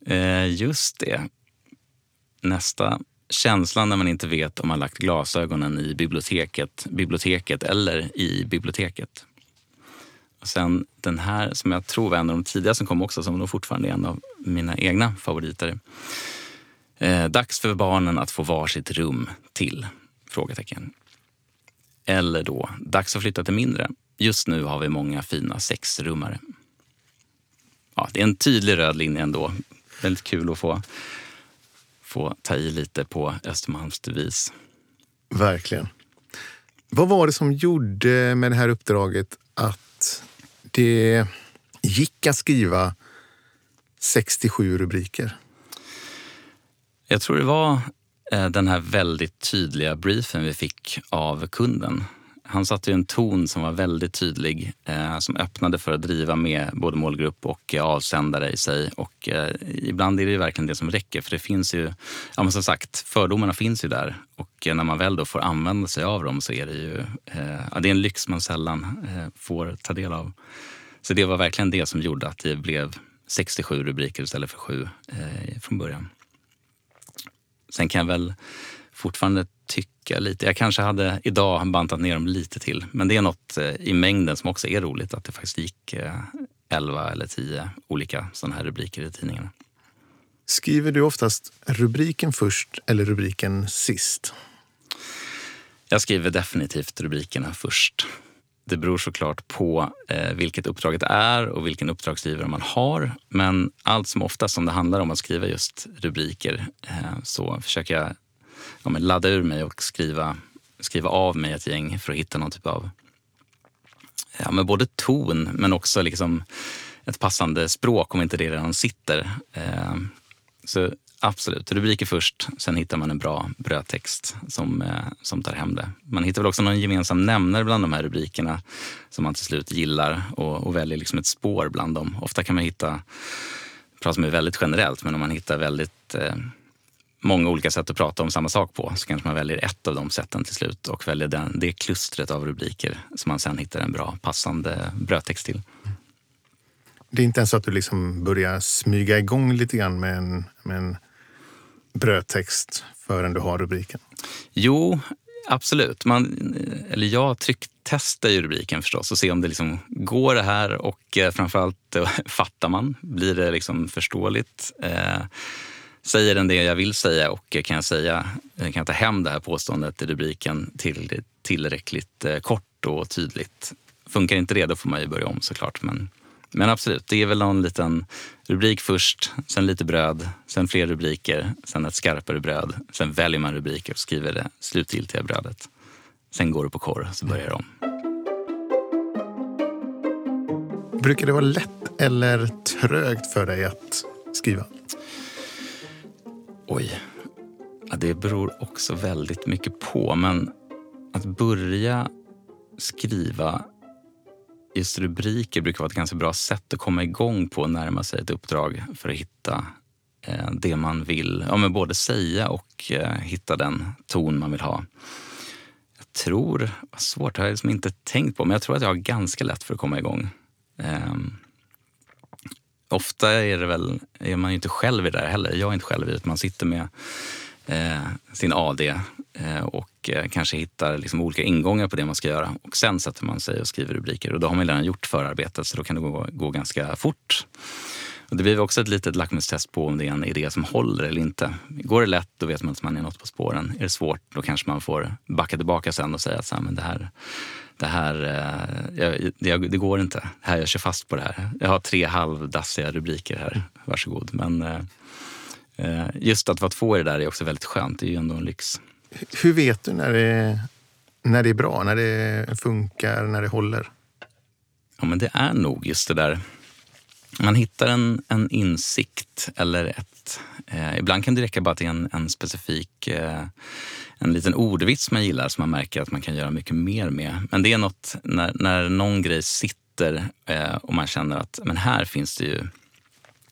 Eh, just det. Nästa. Känslan när man inte vet om man lagt glasögonen i biblioteket, biblioteket eller i biblioteket. Sen den här som jag tror var en av de tidiga som kom också, som nog fortfarande är en av mina egna favoriter. Eh, dags för barnen att få varsitt rum till? Frågetecken. Eller då, dags att flytta till mindre. Just nu har vi många fina sexrummare. Ja, det är en tydlig röd linje ändå. Väldigt kul att få, få ta i lite på Östermalmsdevis. Verkligen. Vad var det som gjorde med det här uppdraget att det gick att skriva 67 rubriker. Jag tror det var eh, den här väldigt tydliga briefen vi fick av kunden. Han satte ju en ton som var väldigt tydlig, eh, som öppnade för att driva med både målgrupp och eh, avsändare i sig. Och eh, ibland är det verkligen det som räcker, för det finns ju, ja men som sagt, fördomarna finns ju där. Och eh, när man väl då får använda sig av dem så är det ju, eh, ja, det är en lyx man sällan får ta del av. Så det var verkligen det som gjorde att det blev 67 rubriker istället för 7 eh, från början. Sen kan jag väl fortfarande tycka lite. Jag kanske hade idag bantat ner dem lite till. Men det är något eh, i mängden som också är roligt. Att det faktiskt gick 11 eller 10 olika sådana här rubriker i tidningarna. Skriver du oftast rubriken först eller rubriken sist? Jag skriver definitivt rubrikerna först. Det beror såklart på eh, vilket uppdraget är och vilken uppdragsgivare man har. Men allt som oftast om det handlar om att skriva just rubriker eh, så försöker jag ja, ladda ur mig och skriva, skriva av mig ett gäng för att hitta någon typ av ja, men både ton men också liksom ett passande språk om inte det redan sitter. Eh, så absolut, rubriker först, sen hittar man en bra brödtext som, eh, som tar hem det. Man hittar väl också någon gemensam nämnare bland de här rubrikerna som man till slut gillar och, och väljer liksom ett spår bland dem. Ofta kan man hitta, pratar man väldigt generellt, men om man hittar väldigt eh, många olika sätt att prata om samma sak på så kanske man väljer ett av de sätten till slut och väljer den, det klustret av rubriker som man sen hittar en bra passande brödtext till. Det är inte ens så att du liksom börjar smyga igång lite grann med en, med en brödtext förrän du har rubriken? Jo, absolut. Man, eller jag trycktestar ju rubriken förstås och ser om det liksom går det här och eh, framförallt eh, fattar man. Blir det liksom förståeligt? Säger den det jag vill säga och kan jag, säga, kan jag ta hem det här påståendet i rubriken till, tillräckligt eh, kort och tydligt? Funkar inte det, då får man ju börja om såklart. Men men absolut, det är väl någon liten rubrik först, sen lite bröd, sen fler rubriker, sen ett skarpare bröd. Sen väljer man rubriker och skriver det slutgiltiga brödet. Sen går det på korr, så börjar det om. Brukar det vara lätt eller trögt för dig att skriva? Oj. Ja, det beror också väldigt mycket på. Men att börja skriva just rubriker brukar vara ett ganska bra sätt att komma igång på och närma sig ett uppdrag för att hitta eh, det man vill ja, men både säga och eh, hitta den ton man vill ha. Jag tror, vad svårt, det har jag liksom inte tänkt på, men jag tror att jag har ganska lätt för att komma igång. Eh, ofta är det väl, är man ju inte själv i det där heller. Jag är inte själv i det, man sitter med eh, sin AD eh, och eh, kanske hittar liksom olika ingångar på det man ska göra. Och sen sätter man sig och skriver rubriker och då har man redan gjort förarbetet så då kan det gå, gå ganska fort. Och det blir också ett litet lackmustest på om det är en idé som håller eller inte. Går det lätt, då vet man att man är något på spåren. Är det svårt, då kanske man får backa tillbaka sen och säga att så här, men det här, det här jag, det, det, går inte. Här, jag kör fast på det här. Jag har tre halvdassiga rubriker här, varsågod. Men Eh, just att vara två i det där är också väldigt skönt. Det är ju ändå en lyx. Hur vet du när det, när det är bra, när det funkar, när det håller? Ja, men det är nog just det där. Man hittar en, en insikt eller ett... Eh, ibland kan det räcka bara till en, en specifik eh, en liten ordvits man gillar som man märker att man kan göra mycket mer med. Men det är något när, när någon grej sitter eh, och man känner att men här finns det ju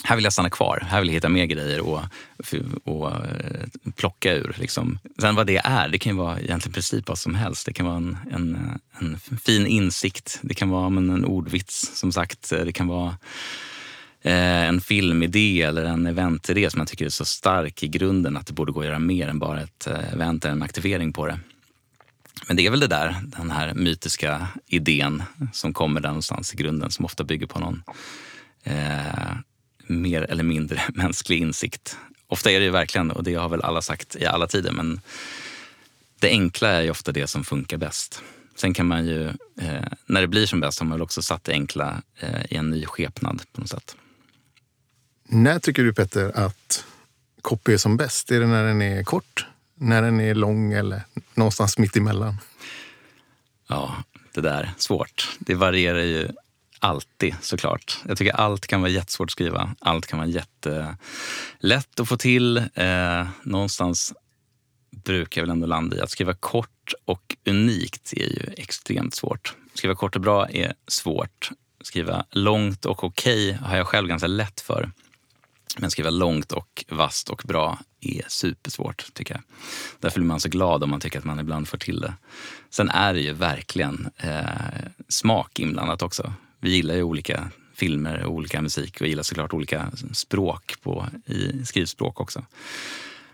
här vill jag stanna kvar. Här vill jag hitta mer grejer och, och eh, plocka ur. Liksom. Sen vad det är, det kan ju vara egentligen precis vad som helst. Det kan vara en, en, en fin insikt. Det kan vara men, en ordvits, som sagt. Det kan vara Eh, en filmidé eller en eventidé som jag tycker är så stark i grunden att det borde gå att göra mer än bara ett eh, event eller en aktivering på det. Men det är väl det där, den här mytiska idén som kommer där någonstans i grunden som ofta bygger på någon eh, mer eller mindre mänsklig insikt. Ofta är det ju verkligen, och det har väl alla sagt i alla tider, men det enkla är ju ofta det som funkar bäst. Sen kan man ju, eh, när det blir som bäst har man väl också satt det enkla eh, i en ny skepnad på något sätt. När tycker du Petter att copy är som bäst? Är det när den är kort, när den är lång eller någonstans mitt emellan? Ja, det där, svårt. Det varierar ju alltid såklart. Jag tycker allt kan vara jättesvårt att skriva. Allt kan vara jättelätt att få till. Eh, någonstans brukar jag väl ändå landa i att skriva kort och unikt är ju extremt svårt. Skriva kort och bra är svårt. Skriva långt och okej okay har jag själv ganska lätt för. Men skriva långt och vasst och bra är supersvårt tycker jag. Därför blir man så glad om man tycker att man ibland får till det. Sen är det ju verkligen eh, smak inblandat också vi gillar ju olika filmer och olika musik och gillar såklart olika språk på, i skrivspråk också.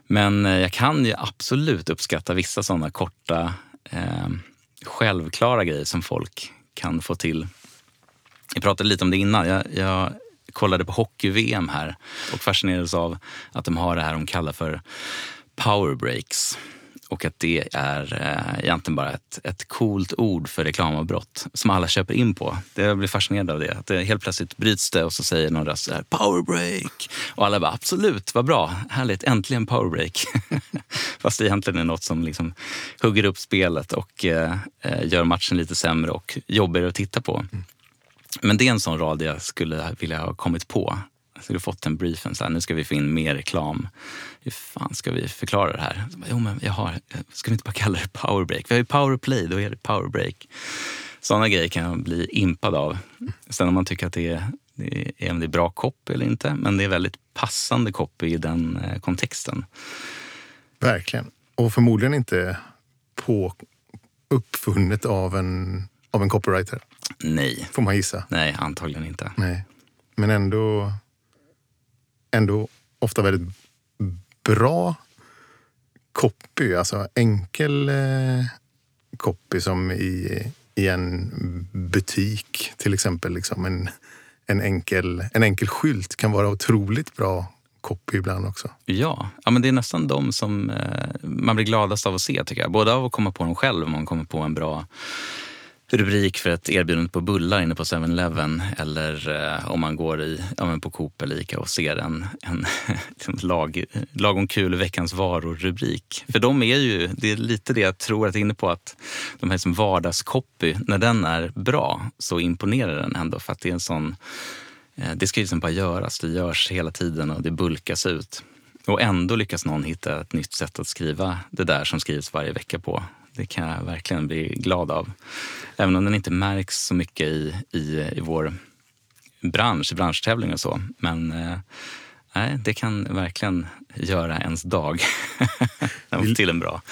Men eh, jag kan ju absolut uppskatta vissa sådana korta, eh, självklara grejer som folk kan få till. Jag pratade lite om det innan. Jag, jag kollade på hockey-VM här och fascinerades av att de har det här de kallar för power breaks. Och att det är eh, egentligen bara ett, ett coolt ord för reklamavbrott som alla köper in på. Det, jag blir fascinerad av det. Att det helt plötsligt bryts det och så säger någon röst så här, power break. Och alla bara absolut, vad bra, härligt, äntligen power break. Fast det egentligen är något som liksom hugger upp spelet och eh, eh, gör matchen lite sämre och jobbigare att titta på. Mm. Men det är en sån rad jag skulle vilja ha kommit på. Jag skulle fått en briefen, så här, nu ska vi få in mer reklam. Hur fan ska vi förklara det här? Jo, men jag har, ska vi inte bara kalla det powerbreak? Vi har ju powerplay, då är det powerbreak. Sådana grejer kan jag bli impad av. Sen om man tycker att det är, det är, det är bra copy eller inte, men det är väldigt passande copy i den eh, kontexten. Verkligen. Och förmodligen inte på uppfunnet av en, av en copywriter. Nej. Får man gissa. Nej, antagligen inte. Nej. Men ändå, ändå ofta väldigt bra copy. Alltså enkel eh, copy som i, i en butik till exempel. Liksom en, en, enkel, en enkel skylt kan vara otroligt bra copy ibland också. Ja, ja men det är nästan de som eh, man blir gladast av att se tycker jag. Både av att komma på dem själv om man kommer på en bra rubrik för ett erbjudande på bullar inne på 7-Eleven eller eh, om man går i, ja, på Coop eller Ica och ser en, en lag, lagom kul veckans varor-rubrik. För de är ju, det är lite det jag tror att jag är inne på, att de här som vardagscopy, när den är bra så imponerar den ändå för att det är en sån eh, det ska ju liksom bara göras, det görs hela tiden och det bulkas ut. Och ändå lyckas någon hitta ett nytt sätt att skriva det där som skrivs varje vecka på. Det kan jag verkligen bli glad av. Även om den inte märks så mycket i, i, i vår bransch, i branschtävlingar och så. Men eh, nej, det kan verkligen göra ens dag till en bra.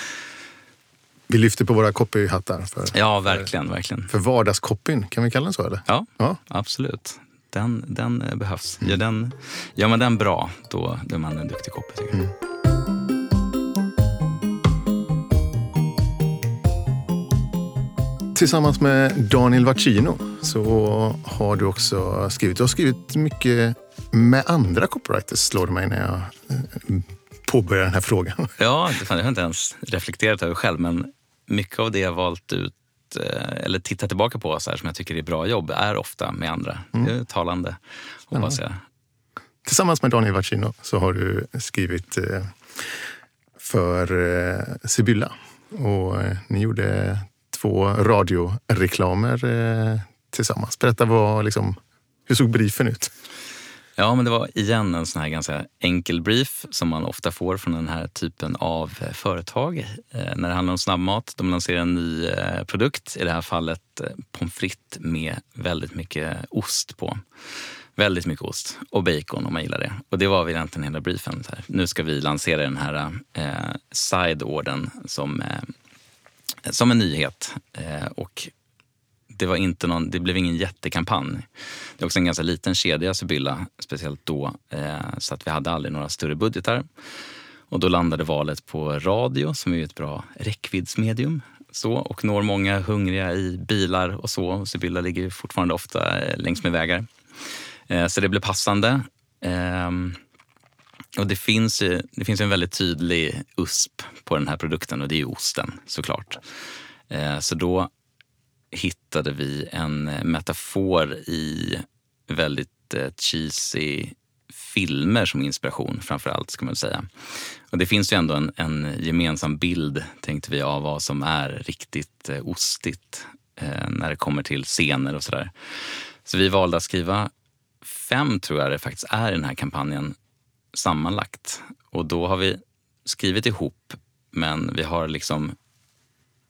Vi lyfter på våra copyhattar. För, ja, verkligen. För, verkligen. för vardagscopyn, kan vi kalla den så? Eller? Ja, ja. absolut. Den, den behövs. Mm. Gör, den, gör man den bra, då är man en duktig copy. Tycker jag. Mm. Tillsammans med Daniel Vacino så har du också skrivit, du har skrivit mycket med andra copywriters slår det mig när jag eh, påbörjar den här frågan. Ja, det har jag inte ens reflekterat över själv men mycket av det jag valt ut eh, eller tittat tillbaka på så här, som jag tycker är bra jobb är ofta med andra. Mm. Det är talande, hoppas jag. Tillsammans med Daniel Vacino så har du skrivit eh, för Sibylla. Och ni gjorde två radioreklamer eh, tillsammans. Berätta vad, liksom, hur såg briefen ut? Ja, men det var igen en sån här ganska enkel brief som man ofta får från den här typen av eh, företag. Eh, när det handlar om snabbmat, de lanserar en ny eh, produkt, i det här fallet eh, pommes frites med väldigt mycket ost på. Väldigt mycket ost och bacon om man gillar det. Och det var väl egentligen hela briefen. Så här. Nu ska vi lansera den här eh, side som eh, som en nyhet. Eh, och det, var inte någon, det blev ingen jättekampanj. Det är också en ganska liten kedja, Sibylla, speciellt då. Eh, så att vi hade aldrig några större budgetar. Och då landade valet på radio, som är ett bra räckviddsmedium. Så, och når många hungriga i bilar och så. Sibylla ligger fortfarande ofta eh, längs med vägar. Eh, så det blev passande. Ehm, och det finns, ju, det finns en väldigt tydlig USP på den här produkten och det är osten såklart. Eh, så då hittade vi en metafor i väldigt eh, cheesy filmer som inspiration framför allt ska man säga. Och det finns ju ändå en, en gemensam bild tänkte vi av vad som är riktigt eh, ostigt när det kommer till scener och sådär. Så vi valde att skriva fem tror jag det faktiskt är i den här kampanjen sammanlagt. Och då har vi skrivit ihop, men vi har liksom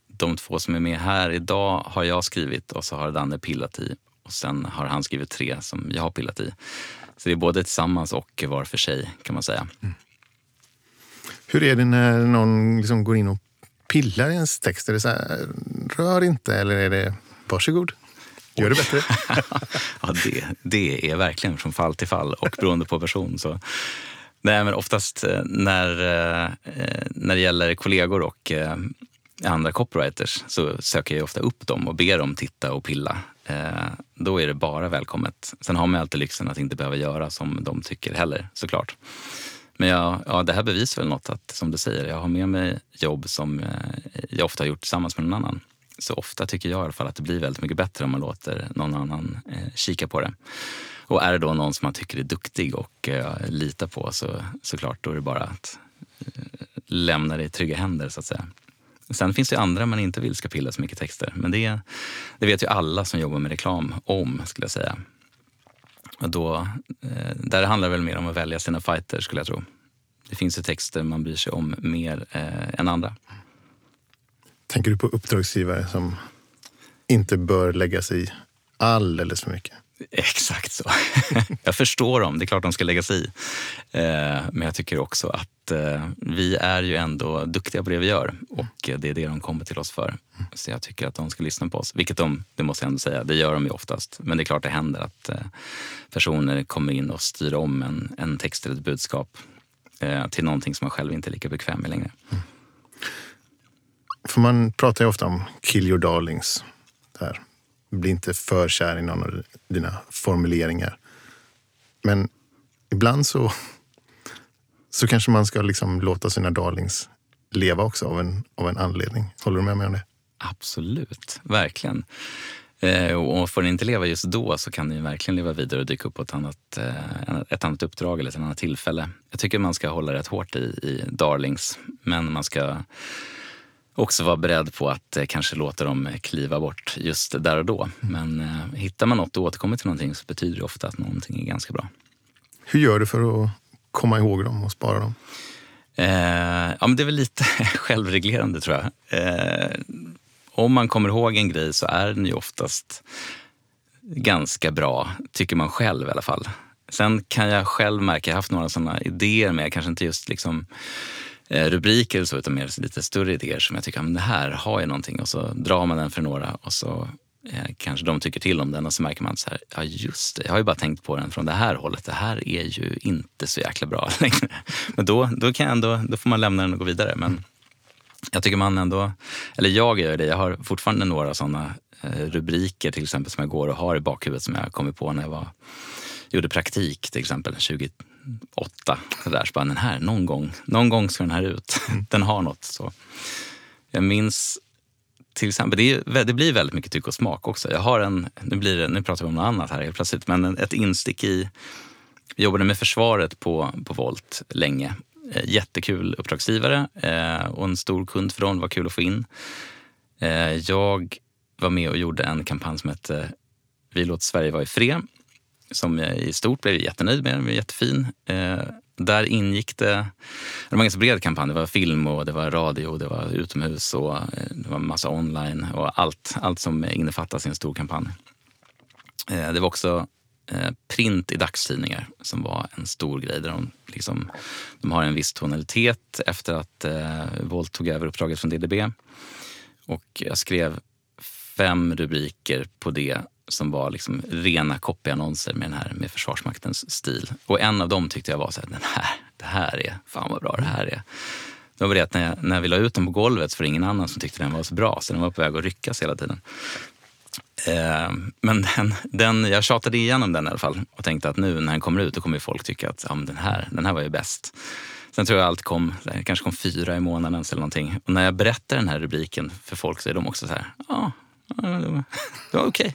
de två som är med här idag har jag skrivit och så har Danne pillat i. Och sen har han skrivit tre som jag har pillat i. Så det är både tillsammans och var för sig kan man säga. Mm. Hur är det när någon liksom går in och pillar i ens text? Är det så här, rör inte eller är det varsågod? Gör det bättre. ja, det, det är verkligen från fall till fall och beroende på person. Så Nej, men oftast eh, när, eh, eh, när det gäller kollegor och andra copywriters så söker jag ofta upp dem och ber dem titta och pilla. Då är det bara välkommet. Sen har man alltid lyxen att inte behöva göra som de tycker heller såklart. Men jag, ja, det här bevisar väl något att, som du säger, jag har med mig jobb som jag ofta har gjort tillsammans med någon annan. Så ofta tycker jag i alla fall att det blir väldigt mycket bättre om man låter någon annan kika på det. Och är det då någon som man tycker är duktig och eh, litar på så såklart, då är det bara att eh, lämna det i trygga händer så att säga. Sen finns det andra man inte vill ska pilla så mycket texter. Men det, det vet ju alla som jobbar med reklam om, skulle jag säga. Och då, eh, där handlar det väl mer om att välja sina fighter, skulle jag tro. Det finns ju texter man bryr sig om mer eh, än andra. Tänker du på uppdragsgivare som inte bör lägga sig i alldeles för mycket? Exakt så. jag förstår dem, det är klart de ska lägga sig i. Eh, men jag tycker också att eh, vi är ju ändå duktiga på det vi gör och det är det de kommer till oss för. Så jag tycker att de ska lyssna på oss. Vilket de, det måste jag ändå säga, det gör de ju oftast. Men det är klart det händer att eh, personer kommer in och styr om en, en text eller ett budskap till någonting som man själv inte är lika bekväm med längre. Mm. För man pratar ju ofta om kill your darlings. Där. Bli inte för kär i någon av dina formuleringar. Men ibland så, så kanske man ska liksom låta sina darlings leva också av en, av en anledning. Håller du med mig om det? Absolut, verkligen. Eh, och får den inte leva just då så kan den verkligen leva vidare och dyka upp på ett annat, eh, ett annat uppdrag eller ett annat tillfälle. Jag tycker man ska hålla rätt hårt i, i darlings, men man ska också vara beredd på att eh, kanske låta dem kliva bort just där och då. Men eh, hittar man något och återkommer till någonting så betyder det ofta att någonting är ganska bra. Hur gör du för att komma ihåg dem och spara dem? Eh, ja, men det är väl lite självreglerande tror jag. Eh, om man kommer ihåg en grej så är den ju oftast ganska bra, tycker man själv i alla fall. Sen kan jag själv märka, jag har haft några sådana idéer med, kanske inte just liksom Eh, rubriker och så, utan mer lite större idéer som jag tycker, men det här har ju någonting och så drar man den för några och så eh, kanske de tycker till om den och så märker man så här, ja just det, jag har ju bara tänkt på den från det här hållet. Det här är ju inte så jäkla bra längre. Men då, då, kan jag ändå, då får man lämna den och gå vidare. Men jag tycker man ändå, eller jag gör det, jag har fortfarande några sådana eh, rubriker till exempel som jag går och har i bakhuvudet som jag kommer på när jag var, gjorde praktik till exempel 20, åtta. Så där, så bara, den här, någon gång, någon gång ska den här ut. Mm. Den har något. Så. Jag minns till exempel, det, är, det, blir väldigt mycket tycke och smak också. Jag har en, nu, blir det, nu pratar vi om något annat här helt plötsligt, men ett instick i... Jag jobbade med försvaret på, på Volt länge. Eh, jättekul uppdragsgivare eh, och en stor kund för dem. Det var kul att få in. Eh, jag var med och gjorde en kampanj som hette Vi låter Sverige vara i fred som jag i stort blev jättenöjd med. Den var jättefin. Eh, där ingick det, det var en ganska bred kampanj. Det var film och det var radio och det var utomhus och eh, det var massa online och allt, allt som innefattas i en stor kampanj. Eh, det var också eh, print i dagstidningar som var en stor grej. Där de, liksom, de har en viss tonalitet efter att eh, Volt tog över uppdraget från DDB. Och jag skrev fem rubriker på det som var liksom rena copyannonser med, den här, med Försvarsmaktens stil. Och en av dem tyckte jag var så här, den här, det här är, fan vad bra det här är. Det var det att när, jag, när vi la ut den på golvet så var det ingen annan som tyckte den var så bra, så den var på väg att ryckas hela tiden. Eh, men den, den, jag tjatade igenom den i alla fall och tänkte att nu när den kommer ut då kommer folk tycka att ja, den, här, den här var ju bäst. Sen tror jag allt kom, kanske kom fyra i månaden eller någonting. Och när jag berättar den här rubriken för folk så är de också så här, ja, ah, det var, var okej. Okay.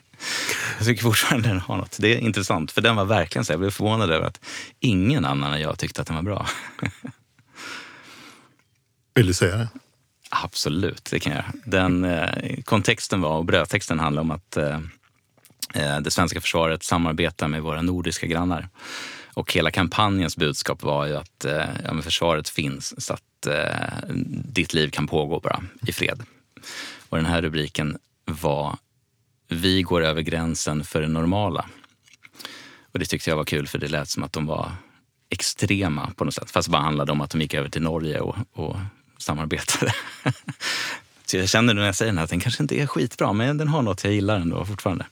Jag tycker fortfarande den har något. Det är intressant, för den var verkligen så. Jag blev förvånad över att ingen annan än jag tyckte att den var bra. Vill du säga det? Absolut, det kan jag. Den, eh, kontexten var, och brödtexten handlar om att eh, eh, det svenska försvaret samarbetar med våra nordiska grannar. Och hela kampanjens budskap var ju att eh, ja, försvaret finns så att eh, ditt liv kan pågå bara i fred. Och den här rubriken var vi går över gränsen för det normala. Och det tyckte jag var kul för det lät som att de var extrema på något sätt. Fast det bara handlade om att de gick över till Norge och, och samarbetade. Så jag känner när jag säger den här att den kanske inte är skitbra, men den har något jag gillar ändå fortfarande.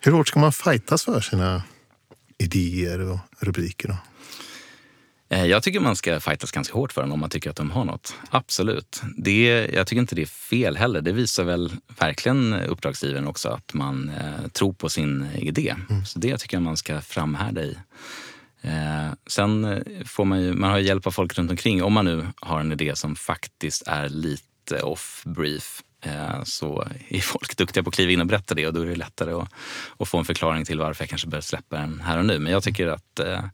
Hur hårt ska man fightas för sina idéer och rubriker? Då? Eh, jag tycker man ska fightas ganska hårt för den om man tycker att de har något. Absolut. Det, jag tycker inte det är fel heller. Det visar väl verkligen uppdragsgivaren också att man eh, tror på sin idé. Mm. Så det tycker jag man ska framhärda i. Eh, sen får man ju, man har hjälp av folk runt omkring om man nu har en idé som faktiskt är lite off-brief Eh, så är folk duktiga på att kliva in och berätta det och då är det lättare att, att få en förklaring till varför jag kanske bör släppa den här och nu. Men jag tycker att eh,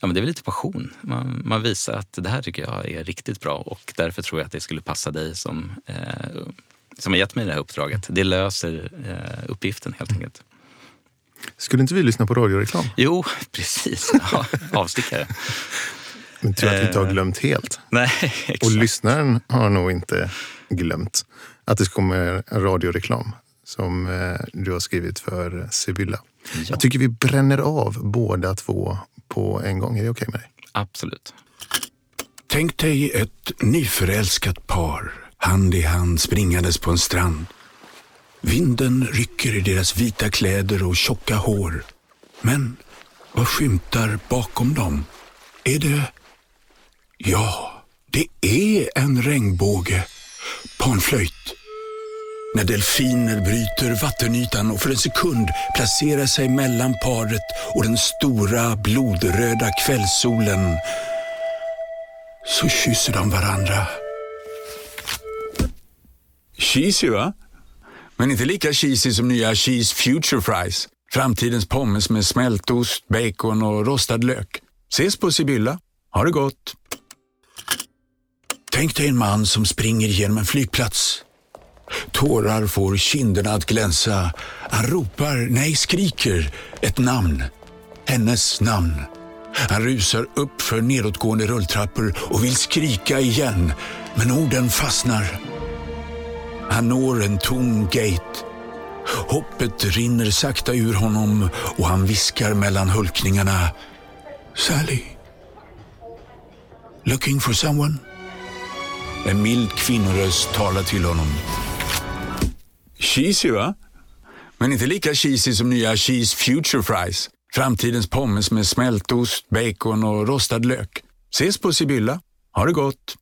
ja, men det är väl lite passion. Man, man, visar att det här tycker jag är riktigt bra och därför tror jag att det skulle passa dig som, eh, som har gett mig det här uppdraget. Det löser eh, uppgiften helt enkelt. Skulle inte vi lyssna på radioreklam? Jo, precis. Ja, avstickare. Men tror att vi inte har glömt helt. Nej, exakt. Och lyssnaren har nog inte glömt att det kommer en radioreklam som eh, du har skrivit för Sibylla. Ja. Jag tycker vi bränner av båda två på en gång. Är det okej okay med dig? Absolut. Tänk dig ett nyförälskat par, hand i hand springandes på en strand. Vinden rycker i deras vita kläder och tjocka hår. Men vad skymtar bakom dem? Är det... Ja, det är en regnbåge panflöjt. När delfiner bryter vattenytan och för en sekund placerar sig mellan paret och den stora blodröda kvällssolen så kysser de varandra. Cheesy va? Men inte lika cheesy som nya Cheese Future Fries. Framtidens pommes med smältost, bacon och rostad lök. Ses på Sibylla. Ha det gott! Tänk dig en man som springer genom en flygplats. Tårar får kinderna att glänsa. Han ropar, nej skriker, ett namn. Hennes namn. Han rusar upp för nedåtgående rulltrappor och vill skrika igen, men orden fastnar. Han når en tom gate. Hoppet rinner sakta ur honom och han viskar mellan hulkningarna. Sally? Looking for someone? En mild kvinnoröst talar till honom. Cheesy va? Men inte lika cheesy som nya Cheese Future Fries. Framtidens pommes med smältost, bacon och rostad lök. Ses på Sibylla. Ha det gott!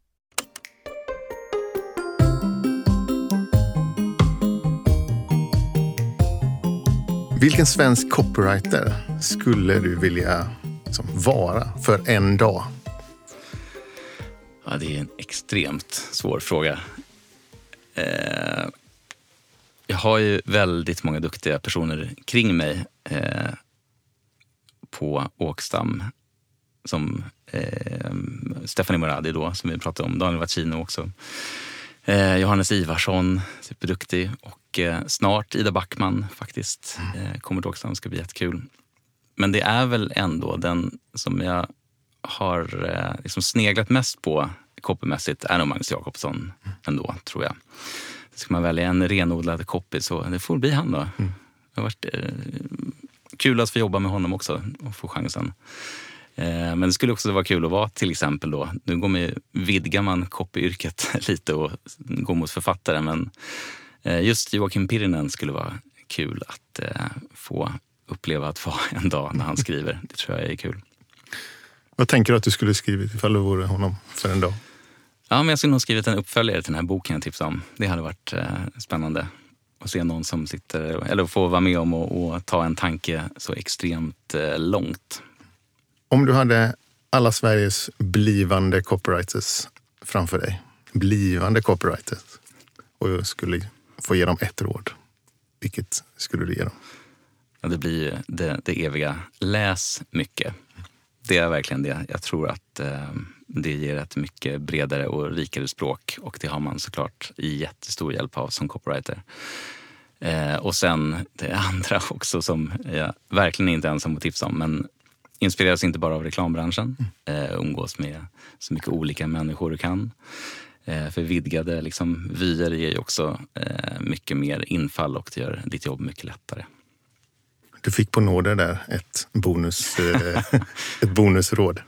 Vilken svensk copywriter skulle du vilja liksom, vara för en dag? Ja, det är en extremt svår fråga. Eh, jag har ju väldigt många duktiga personer kring mig eh, på Åkstam. Som eh, Stephanie Moradi då, som vi pratade om. Daniel Vacino också. Eh, Johannes Ivarsson, superduktig. Och eh, snart Ida Backman faktiskt. Eh, kommer till Åkstam, ska bli jättekul. Men det är väl ändå den som jag har eh, liksom sneglat mest på copymässigt är nog Magnus Jakobsson ändå, tror jag. Ska man välja en renodlad copy så det får bli han då. Mm. Det har varit eh, kul att få jobba med honom också och få chansen. Eh, men det skulle också vara kul att vara till exempel då, nu går man, vidgar man copyyrket lite och går mot författare men eh, just Joakim Pirinen skulle vara kul att eh, få uppleva att vara en dag när han skriver. Det tror jag är kul. Vad tänker du att du skulle skrivit ifall du vore honom för en dag? Ja, men jag skulle nog skrivit en uppföljare till den här boken jag tipsade om. Det hade varit eh, spännande att se någon som sitter, eller få vara med om och, och ta en tanke så extremt eh, långt. Om du hade alla Sveriges blivande copywriters framför dig, blivande copywriters, och skulle få ge dem ett råd, vilket skulle du ge dem? Ja, det blir det, det eviga, läs mycket. Det är verkligen det. Jag tror att eh, det ger ett mycket bredare och rikare språk och det har man såklart jättestor hjälp av som copywriter. Eh, och sen det andra också som jag verkligen inte ensam att tipsa om men inspireras inte bara av reklambranschen. Eh, umgås med så mycket olika människor du kan. Eh, för vidgade liksom, vyer ger ju också eh, mycket mer infall och det gör ditt jobb mycket lättare. Du fick på nåder där ett, bonus, eh, ett bonusråd.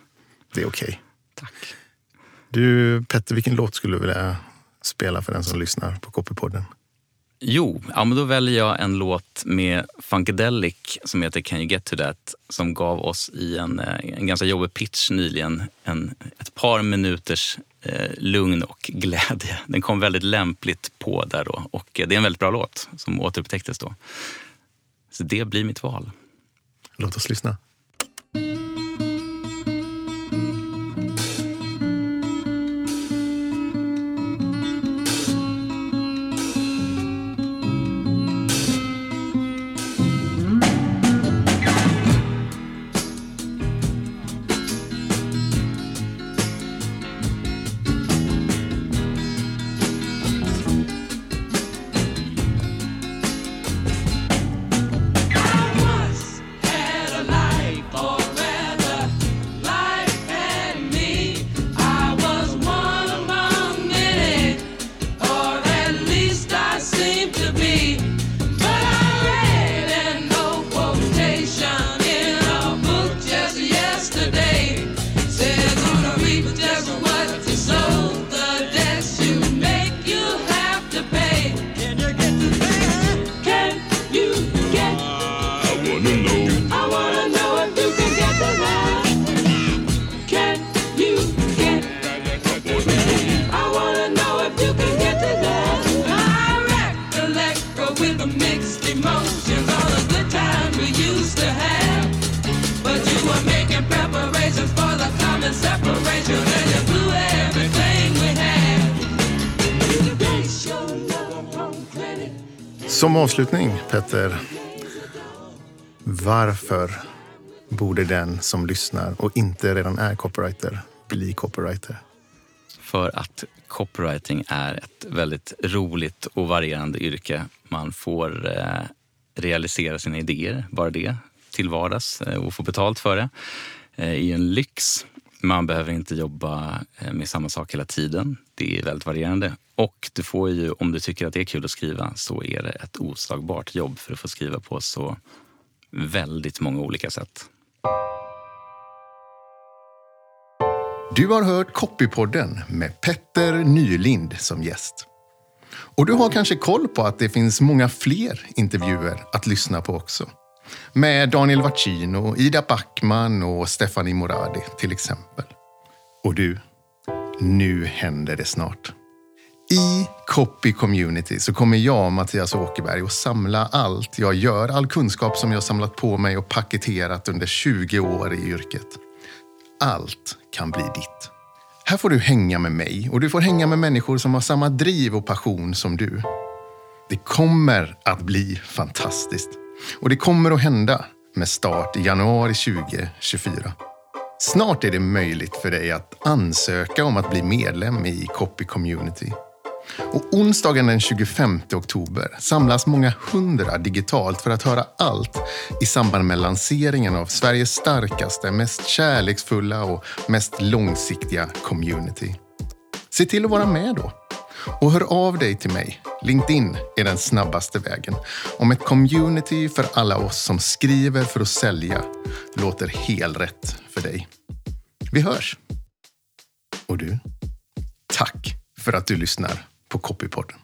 Det är okej. Okay. Tack. Du Petter, vilken låt skulle du vilja spela för den som lyssnar på Copypodden? Jo, ja, men då väljer jag en låt med Funkadelic som heter Can you get to that? Som gav oss i en, eh, en ganska jobbig pitch nyligen en, ett par minuters eh, lugn och glädje. Den kom väldigt lämpligt på där då och det är en väldigt bra låt som återupptäcktes då. Så det blir mitt val. Låt oss lyssna. Avslutning, Petter. Varför borde den som lyssnar och inte redan är copywriter bli copywriter? För att copywriting är ett väldigt roligt och varierande yrke. Man får eh, realisera sina idéer, bara det, till vardags eh, och få betalt för det. Eh, I en lyx. Man behöver inte jobba eh, med samma sak hela tiden. Det är väldigt varierande. Och du får ju, om du tycker att det är kul att skriva, så är det ett oslagbart jobb för att få skriva på så väldigt många olika sätt. Du har hört Copypodden med Petter Nylind som gäst. Och du har kanske koll på att det finns många fler intervjuer att lyssna på också. Med Daniel Vaccino, Ida Backman och Stefanie Moradi till exempel. Och du, nu händer det snart. I Copy Community så kommer jag, Mattias Åkerberg, att samla allt jag gör, all kunskap som jag samlat på mig och paketerat under 20 år i yrket. Allt kan bli ditt. Här får du hänga med mig och du får hänga med människor som har samma driv och passion som du. Det kommer att bli fantastiskt. Och det kommer att hända med start i januari 2024. Snart är det möjligt för dig att ansöka om att bli medlem i Copy Community. Och onsdagen den 25 oktober samlas många hundra digitalt för att höra allt i samband med lanseringen av Sveriges starkaste, mest kärleksfulla och mest långsiktiga community. Se till att vara med då. Och hör av dig till mig. LinkedIn är den snabbaste vägen. Om ett community för alla oss som skriver för att sälja låter helt rätt för dig. Vi hörs! Och du, tack för att du lyssnar på Copypodden.